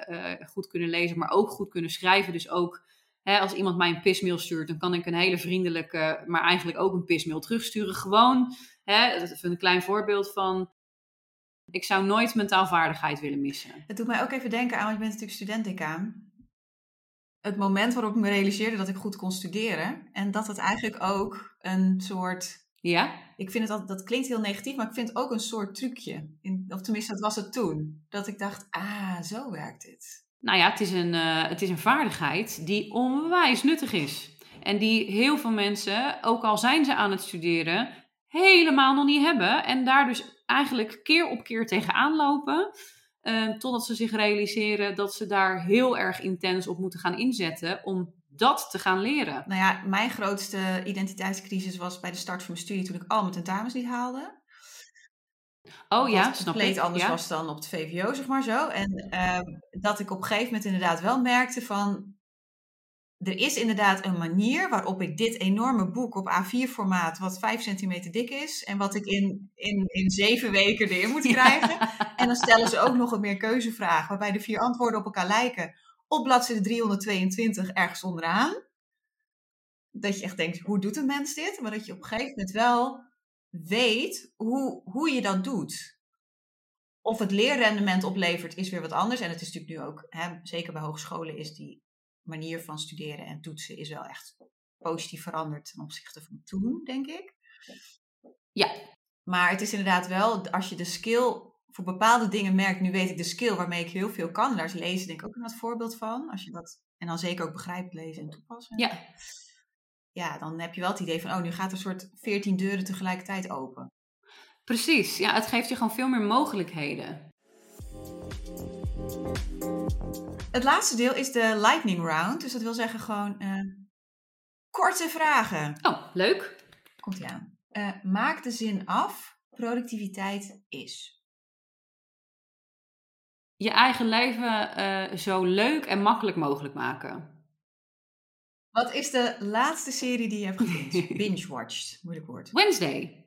goed kunnen lezen, maar ook goed kunnen schrijven. Dus ook hè, als iemand mij een pismail stuurt, dan kan ik een hele vriendelijke, maar eigenlijk ook een pismail terugsturen. Gewoon, hè, dat is een klein voorbeeld van. Ik zou nooit mijn taalvaardigheid willen missen. Het doet mij ook even denken aan, want je bent natuurlijk studentdecaan. Het moment waarop ik me realiseerde dat ik goed kon studeren. En dat het eigenlijk ook een soort ja? Ik vind het altijd, dat klinkt heel negatief, maar ik vind het ook een soort trucje. In, of tenminste, dat was het toen. Dat ik dacht, ah, zo werkt dit. Nou ja, het is een, uh, het is een vaardigheid die onwijs nuttig is. En die heel veel mensen, ook al zijn ze aan het studeren, helemaal nog niet hebben. En daar dus eigenlijk keer op keer tegenaan lopen. Uh, totdat ze zich realiseren dat ze daar heel erg intens op moeten gaan inzetten om dat te gaan leren? Nou ja, mijn grootste identiteitscrisis was bij de start van mijn studie toen ik al mijn tentamens niet haalde. Oh ja, snap compleet anders was dan op het VVO, zeg maar zo. En uh, dat ik op een gegeven moment inderdaad wel merkte van... Er is inderdaad een manier waarop ik dit enorme boek op A4-formaat, wat 5 centimeter dik is, en wat ik in, in, in zeven weken erin moet krijgen. En dan stellen ze ook nog een meer keuzevraag, waarbij de vier antwoorden op elkaar lijken op bladzijde 322 ergens onderaan. Dat je echt denkt, hoe doet een mens dit? Maar dat je op een gegeven moment wel weet hoe, hoe je dat doet. Of het leerrendement oplevert, is weer wat anders. En het is natuurlijk nu ook, hè, zeker bij hogescholen, is die manier van studeren en toetsen is wel echt positief veranderd ten opzichte van toen, denk ik. Ja. Maar het is inderdaad wel, als je de skill voor bepaalde dingen merk, nu weet ik de skill waarmee ik heel veel kan. En daar is lezen denk ik ook een wat voorbeeld van. Als je dat, en dan zeker ook begrijpt lezen en toepassen. Ja. Ja, dan heb je wel het idee van, oh, nu gaat een soort veertien deuren tegelijkertijd open. Precies, ja, het geeft je gewoon veel meer mogelijkheden. Het laatste deel is de lightning round. Dus dat wil zeggen gewoon uh, korte vragen. Oh, leuk. Komt ie aan. Uh, maak de zin af. Productiviteit is je eigen leven uh, zo leuk en makkelijk mogelijk maken. Wat is de laatste serie die je hebt gezien? Binge-watched, moeilijk woord. Wednesday.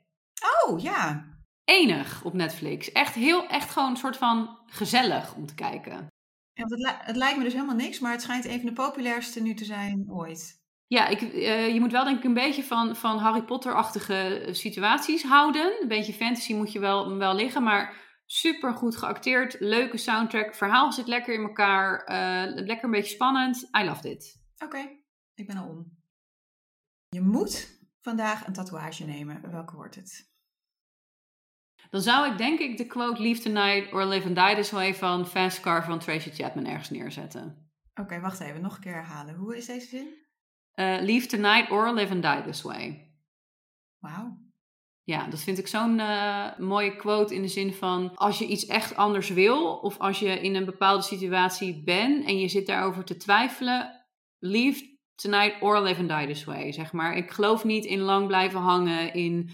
Oh, ja. Enig op Netflix. Echt heel, echt gewoon een soort van gezellig om te kijken. Ja, het, li- het lijkt me dus helemaal niks, maar het schijnt een van de populairste nu te zijn ooit. Ja, ik, eh, je moet wel denk ik een beetje van, van Harry Potter-achtige eh, situaties houden. Een beetje fantasy moet je wel, wel liggen, maar super goed geacteerd. Leuke soundtrack. Verhaal zit lekker in elkaar. eh, lekker een beetje spannend. I love dit. Oké, ik ben al om. Je moet vandaag een tatoeage nemen. Welke wordt het? Dan zou ik denk ik de quote Leave Tonight or Live and Die This Way van Fast Car van Tracy Chapman ergens neerzetten. Oké, wacht even. Nog een keer herhalen. Hoe is deze zin? Eh, leave Tonight or Live and Die This Way. Wauw. Ja, dat vind ik zo'n eh, mooie quote in de zin van als je iets echt anders wil of als je in een bepaalde situatie bent en je zit daarover te twijfelen, leave tonight or live and die this way, zeg maar. Ik geloof niet in lang blijven hangen, in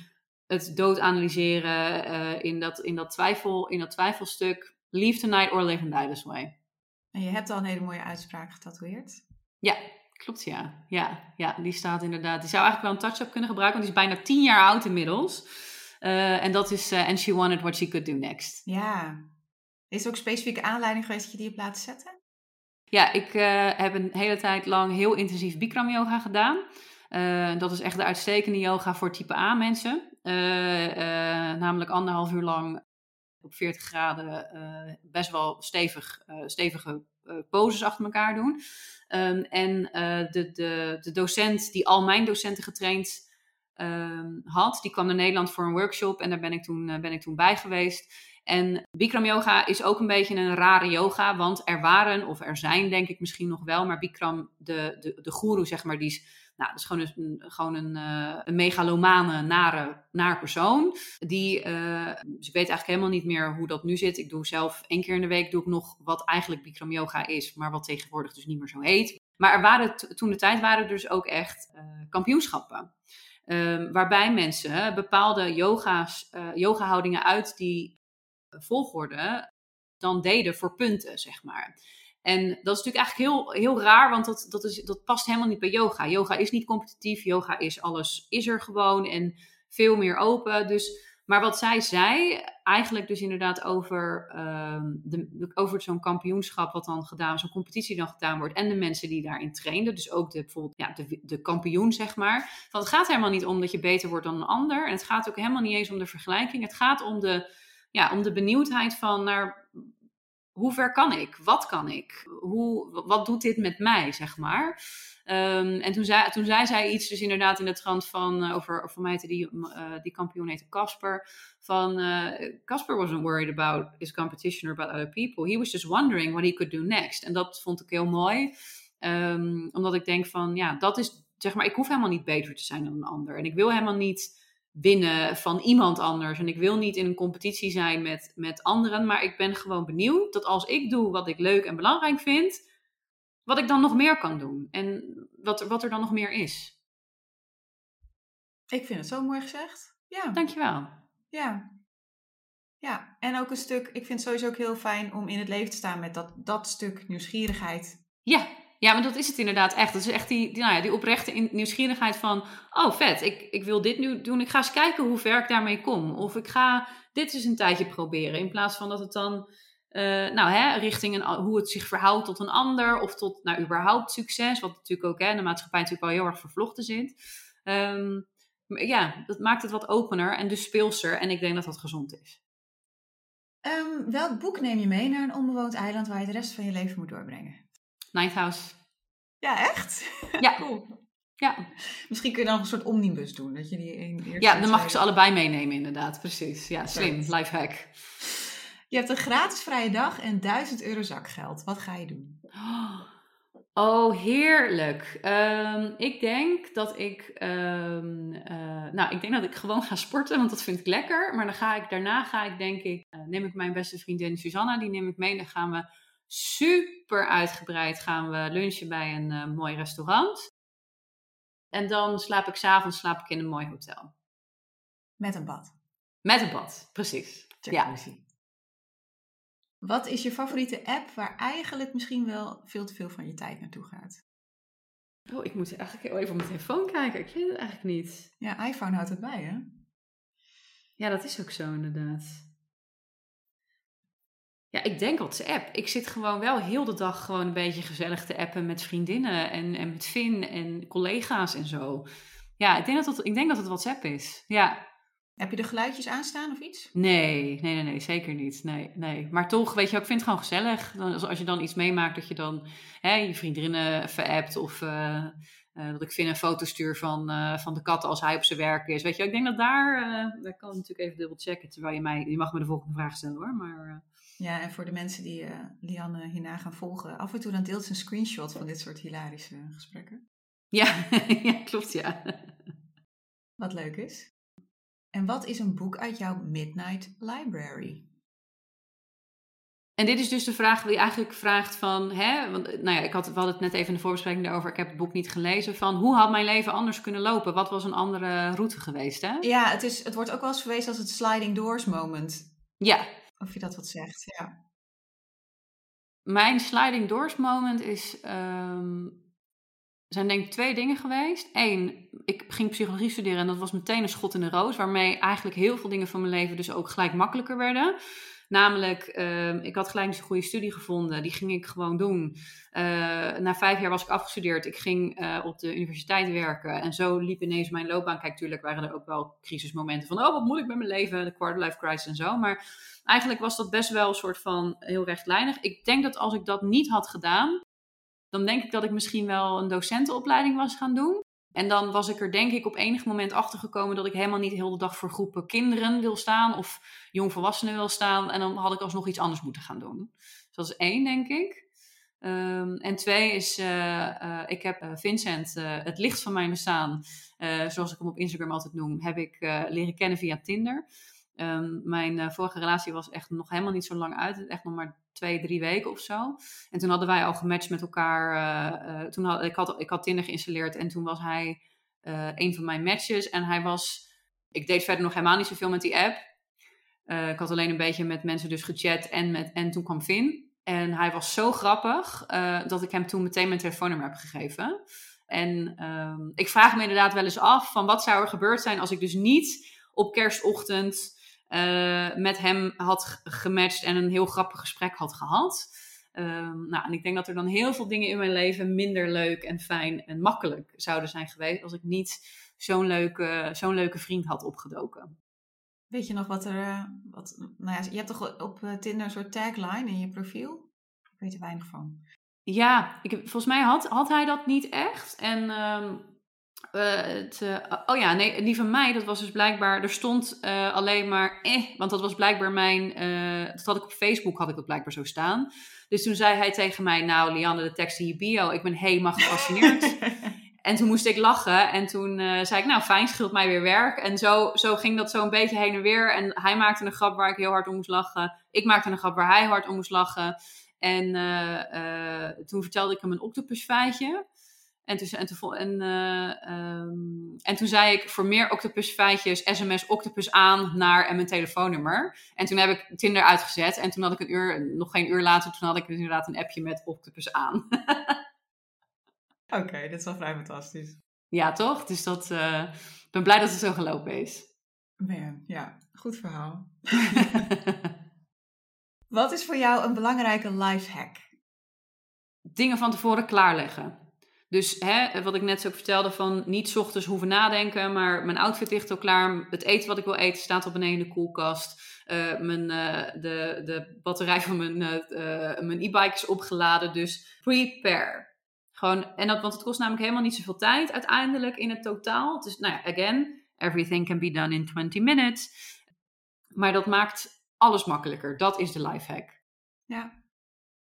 het dood analyseren, eh, in, dat, in, dat twijfel, in dat twijfelstuk. Leave tonight or live and die this way. En je hebt al een hele mooie uitspraak getatoeëerd. Ja, klopt ja. Ja, ja die staat inderdaad. Die zou eigenlijk wel een touch-up kunnen gebruiken, want die is bijna tien jaar oud inmiddels. Eh, en dat is eh, And She Wanted What She Could Do Next. Ja. Is er ook specifieke aanleiding geweest dat je die hebt laten zetten? Ja, ik eh, heb een hele tijd lang heel intensief Bikram yoga gedaan. Dat is echt de uitstekende yoga voor type A mensen. Namelijk anderhalf uur lang op 40 graden best wel stevig, stevige poses achter elkaar doen. Ehm, en eh, de, de, de docent die al mijn docenten getraind ehm, had, die kwam naar Nederland voor een workshop en daar ben ik toen, eh, ben ik toen bij geweest. En Bikram yoga is ook een beetje een rare yoga, want er waren, of er zijn denk ik misschien nog wel, maar Bikram, de, de, de guru zeg maar, die is, nou, dat is gewoon een, gewoon een, eh, een megalomane, nare, persoon. Die, dus ik weet eigenlijk helemaal niet meer hoe dat nu zit. Ik doe zelf één keer in de week doe ik nog wat eigenlijk Bikram yoga is, maar wat tegenwoordig dus niet meer zo heet. Maar er waren toen de tijd waren er dus ook echt eh, kampioenschappen. Ehm, waarbij mensen bepaalde yoga's, yoga-houdingen uit die volgorde dan deden voor punten, zeg maar. En dat is natuurlijk eigenlijk heel, heel raar, want dat, dat, is, dat past helemaal niet bij yoga. Yoga is niet competitief, yoga is alles, is er gewoon en veel meer open. Dus, maar wat zij zei, eigenlijk dus inderdaad over, ehm, de, over zo'n kampioenschap wat dan gedaan, zo'n competitie dan gedaan wordt en de mensen die daarin trainden. Dus ook de, bijvoorbeeld ja, de, de kampioen, zeg maar. Want het gaat helemaal niet om dat je beter wordt dan een ander. En het gaat ook helemaal niet eens om de vergelijking. Het gaat om de, ja, om de benieuwdheid van naar hoe ver kan ik? Wat kan ik? Hoe, wat doet dit met mij, zeg maar? Um, en toen zei, toen zei zij iets, dus inderdaad in de trant van, uh, over, voor mij die, uh, die kampioen heette Casper, van Casper uh, wasn't worried about his competition or about other people. He was just wondering what he could do next. En dat vond ik heel mooi, um, omdat ik denk van, ja, dat is, zeg maar, ik hoef helemaal niet beter te zijn dan een ander. En ik wil helemaal niet winnen van iemand anders. En ik wil niet in een competitie zijn met, met anderen, maar ik ben gewoon benieuwd dat als ik doe wat ik leuk en belangrijk vind, wat ik dan nog meer kan doen en wat, wat er dan nog meer is. Ik vind het zo mooi gezegd. Ja. Dankjewel. Ja. Ja, en ook een stuk, ik vind het sowieso ook heel fijn om in het leven te staan met dat, dat stuk nieuwsgierigheid. Ja, ja, maar dat is het inderdaad echt. Dat is echt die, nou ja, die oprechte nieuwsgierigheid van... oh, vet, ik, ik wil dit nu doen. Ik ga eens kijken hoe ver ik daarmee kom. Of ik ga dit eens een tijdje proberen. In plaats van dat het dan... Uh, nou, hè, richting een, hoe het zich verhoudt tot een ander... of tot, nou, überhaupt succes. Wat natuurlijk ook hè, de maatschappij natuurlijk wel heel erg vervlochten zit. Um, ja, dat maakt het wat opener en dus speelser. En ik denk dat dat gezond is. Um, welk boek neem je mee naar een onbewoond eiland... waar je de rest van je leven moet doorbrengen? Ninth House. Ja, echt? Ja. cool. Ja. Misschien kun je dan een soort omnibus doen. Dat je die een Ja, dan mag ik ze allebei meenemen inderdaad. Precies. Ja, slim. Lifehack. Je hebt een gratis vrije dag en 1000 euro zakgeld. Wat ga je doen? Oh, heerlijk. Um, ik denk dat ik, um, uh, nou, ik denk dat ik gewoon ga sporten, want dat vind ik lekker. Maar dan ga ik, daarna ga ik denk ik, uh, neem ik mijn beste vriendin Susanna, die neem ik mee. Dan gaan we super uitgebreid gaan we lunchen bij een uh, mooi restaurant. En dan slaap ik s'avonds slaap ik in een mooi hotel. Met een bad. Met een bad, precies. Jacuzzi. Ja. Wat is je favoriete app waar eigenlijk misschien wel veel te veel van je tijd naartoe gaat? Oh, ik moet eigenlijk even op mijn telefoon kijken. Ik weet het eigenlijk niet. Ja, iPhone houdt het bij, hè? Ja, dat is ook zo inderdaad. Ja, ik denk WhatsApp. Ik zit gewoon wel heel de dag gewoon een beetje gezellig te appen met vriendinnen en, en met Finn en collega's en zo. Ja, ik denk dat het, ik denk dat het WhatsApp is. Ja. Heb je de geluidjes aanstaan of iets? Nee, nee, nee, nee zeker niet. Nee, nee. Maar toch, weet je, ik vind het gewoon gezellig. Dan, als je dan iets meemaakt, dat je dan hè, je vriendinnen verappt of uh, uh, dat ik Finn een foto stuur van, uh, van de kat als hij op zijn werk is. Weet je, ik denk dat daar, daar kan ik natuurlijk even dubbel checken. Terwijl je mij, je mag me de volgende vraag stellen hoor. Maar, ja, en voor de mensen die Lianne hierna gaan volgen, af en toe dan deelt ze een screenshot van dit soort hilarische gesprekken. Ja, ja klopt ja. Wat leuk is. En wat is een boek uit jouw Midnight Library? En dit is dus de vraag die eigenlijk vraagt van, hè, want nou ja, ik had, we hadden het net even in de voorbespreking daarover, ik heb het boek niet gelezen, van hoe had mijn leven anders kunnen lopen? Wat was een andere route geweest, hè? Ja, het, is, het wordt ook wel eens verwezen als het sliding doors moment. Ja. Of je dat wat zegt, ja. Mijn sliding doors moment is um, zijn denk ik twee dingen geweest. Eén, ik ging psychologie studeren en dat was meteen een schot in de roos, waarmee eigenlijk heel veel dingen van mijn leven dus ook gelijk makkelijker werden. Namelijk, uh, ik had gelijk een goede studie gevonden, die ging ik gewoon doen. Uh, na vijf jaar was ik afgestudeerd, ik ging uh, op de universiteit werken en zo liep ineens mijn loopbaan. Kijk, natuurlijk waren er ook wel crisismomenten van, oh wat moet ik met mijn leven, de quarterlife crisis en zo. Maar eigenlijk was dat best wel een soort van heel rechtlijnig. Ik denk dat als ik dat niet had gedaan, dan denk ik dat ik misschien wel een docentenopleiding was gaan doen. En dan was ik er denk ik op enig moment achter gekomen dat ik helemaal niet heel de dag voor groepen kinderen wil staan of jongvolwassenen wil staan. En dan had ik alsnog iets anders moeten gaan doen. Dus dat is één, denk ik. Um, en twee is, uh, uh, ik heb uh, Vincent, het licht van mijn bestaan, zoals ik hem op Instagram altijd noem, heb ik leren kennen via Tinder. Um, mijn vorige relatie was echt nog helemaal niet zo lang uit, echt nog maar twee, drie weken of zo. En toen hadden wij al gematcht met elkaar. Uh, uh, toen had, ik, had, ik had Tinder geïnstalleerd en toen was hij uh, een van mijn matches. En hij was, ik deed verder nog helemaal niet zoveel met die app. ik had alleen een beetje met mensen dus gechat en, met, en toen kwam Finn. En hij was zo grappig dat ik hem toen meteen mijn telefoonnummer heb gegeven. En um, ik vraag me inderdaad wel eens af van wat zou er gebeurd zijn als ik dus niet op kerstochtend uh, met hem had gematcht en een heel grappig gesprek had gehad. Um, nou, en ik denk dat er dan heel veel dingen in mijn leven minder leuk en fijn en makkelijk zouden zijn geweest als ik niet zo'n leuke, zo'n leuke vriend had opgedoken. Weet je nog wat er. Eh, wat, nou ja, je hebt toch op eh, Tinder een soort tagline in je profiel? Ik weet er weinig van. Ja, ik, volgens mij had, had hij dat niet echt. En um, uh, het, uh, oh ja, nee, die van mij, dat was dus blijkbaar, er stond uh, alleen maar eh, want dat was blijkbaar mijn, dat had ik op Facebook, had ik dat blijkbaar zo staan. Dus toen zei hij tegen mij, nou Lianne, de tekst in je bio, ik ben helemaal gefascineerd. en toen moest ik lachen en toen zei ik, nou fijn, scheelt mij weer werk. En zo, zo ging dat zo een beetje heen en weer. En hij maakte een grap waar ik heel hard om moest lachen. Ik maakte een grap waar hij hard om moest lachen. En toen vertelde ik hem een octopusfeitje. En toen, en, toen, en, uh, um, en toen zei ik voor meer octopus feitjes sms octopus aan naar en mijn telefoonnummer. En toen heb ik Tinder uitgezet. En toen had ik een uur, nog geen uur later, toen had ik dus inderdaad een appje met octopus aan. Oké, okay, dit is wel vrij fantastisch. Ja, toch? Dus dat, uh, ik ben blij dat het zo gelopen is. Man, ja, goed verhaal. Wat is voor jou een belangrijke life hack? Dingen van tevoren klaarleggen. Dus hè, wat ik net zo vertelde van niet ochtends hoeven nadenken, maar mijn outfit ligt al klaar. Het eten wat ik wil eten staat al beneden in de koelkast. Uh, mijn, uh, de, de batterij van mijn, uh, mijn e-bike is opgeladen. Dus prepare. Gewoon, en dat, want het kost namelijk helemaal niet zoveel tijd uiteindelijk in het totaal. Dus nou ja, again, everything can be done in 20 minutes. Maar dat maakt alles makkelijker. Dat is de life hack. Ja,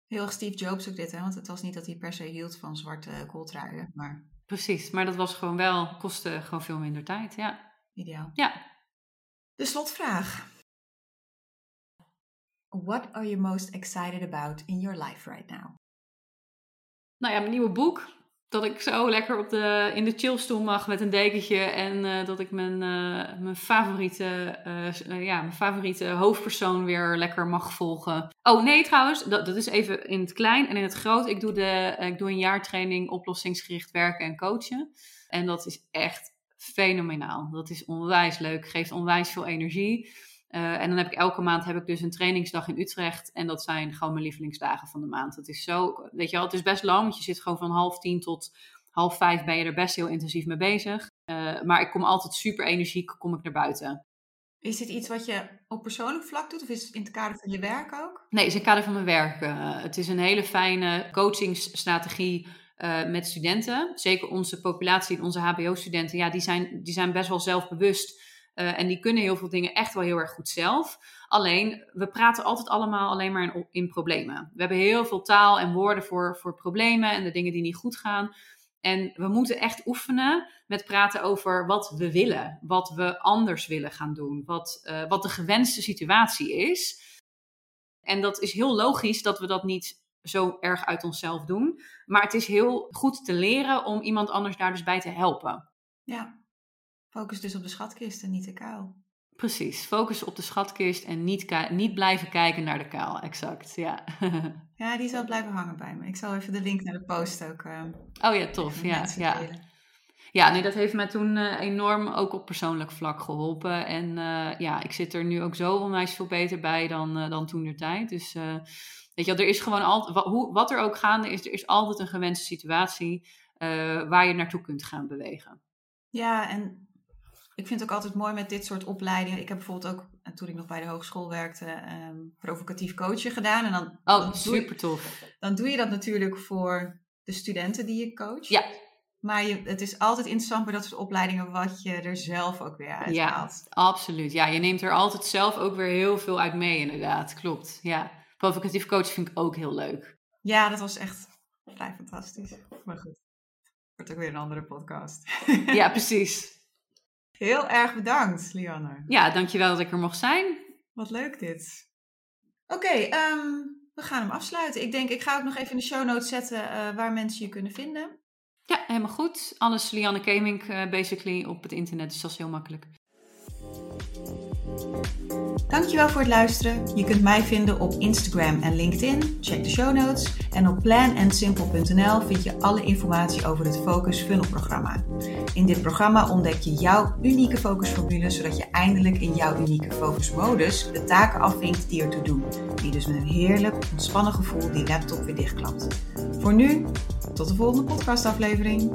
Heel Steve Jobs ook dit, hè? want het was niet dat hij per se hield van zwarte kooltruien. Maar... Precies, maar dat was gewoon wel, kostte gewoon veel minder tijd, ja. Ideaal. Ja. De slotvraag. What are you most excited about in your life right now? Nou ja, mijn nieuwe boek dat ik zo lekker op de, in de chillstoel mag met een dekentje. En uh, dat ik mijn, uh, mijn, favoriete, uh, ja, mijn favoriete hoofdpersoon weer lekker mag volgen. Oh nee, trouwens, dat, dat is even in het klein en in het groot. Ik doe, de, ik doe een jaartraining oplossingsgericht werken en coachen. En dat is echt fenomenaal. Dat is onwijs leuk, geeft onwijs veel energie. Eh, en dan heb ik elke maand heb ik dus een trainingsdag in Utrecht. En dat zijn gewoon mijn lievelingsdagen van de maand. Dat is zo, weet je wel, het is best lang. Want je zit gewoon van half tien tot half vijf ben je er best heel intensief mee bezig. Uh, maar ik kom altijd super energiek, kom ik naar buiten. Is dit iets wat je op persoonlijk vlak doet of is het in het kader van je werk ook? Nee, het is in het kader van mijn werk. Uh, het is een hele fijne coachingsstrategie met studenten. Zeker onze populatie, onze HBO-studenten, ja, die zijn, die zijn best wel zelfbewust. Uh, en die kunnen heel veel dingen echt wel heel erg goed zelf. Alleen, we praten altijd allemaal alleen maar in, problemen. We hebben heel veel taal en woorden voor, voor problemen en de dingen die niet goed gaan. En we moeten echt oefenen met praten over wat we willen, wat we anders willen gaan doen, wat, uh, wat de gewenste situatie is. En dat is heel logisch dat we dat niet zo erg uit onszelf doen. Maar het is heel goed te leren om iemand anders daar dus bij te helpen. Ja, focus dus op de schatkist en niet de kuil. Precies, focus op de schatkist en niet, niet blijven kijken naar de kuil. Exact, ja. ja, die zal blijven hangen bij me. Ik zal even de link naar de post ook. Uh, oh ja, tof. Ja, ja. ja, nee, dat heeft mij toen uh, enorm ook op persoonlijk vlak geholpen. En uh, ja, ik zit er nu ook zo onwijs veel beter bij dan, dan toen de tijd. Dus weet je, er is gewoon altijd, wat, wat er ook gaande is, er is altijd een gewenste situatie waar je naartoe kunt gaan bewegen. Ja, en ik vind het ook altijd mooi met dit soort opleidingen. Ik heb bijvoorbeeld ook, toen ik nog bij de hogeschool werkte, um, provocatief coachen gedaan. En dan, oh, dan super tof. Dan doe je dat natuurlijk voor de studenten die je coacht. Ja. Maar je, het is altijd interessant bij dat soort opleidingen wat je er zelf ook weer uit haalt. Ja, absoluut. Ja, je neemt er altijd zelf ook weer heel veel uit mee, inderdaad. Klopt. Ja. Provocatief coachen vind ik ook heel leuk. Ja, dat was echt vrij fantastisch. Maar goed. Wordt ook weer een andere podcast. ja, precies. Heel erg bedankt, Lianne. Ja, dankjewel dat ik er mocht zijn. Wat leuk dit. Oké, okay, um, we gaan hem afsluiten. Ik denk, ik ga ook nog even in de show notes zetten uh, waar mensen je kunnen vinden. Ja, helemaal goed. Alles Lianne Kemink uh, basically op het internet, dus dat is heel makkelijk. Dankjewel voor het luisteren. Je kunt mij vinden op Instagram en LinkedIn. Check de show notes. En op planandsimple.nl vind je alle informatie over het Focus Funnel programma. In dit programma ontdek je jouw unieke focusformule, zodat je eindelijk in jouw unieke focusmodus de taken afvinkt die ertoe doen. Die dus met een heerlijk, ontspannen gevoel die laptop weer dichtklapt. Voor nu, tot de volgende podcastaflevering.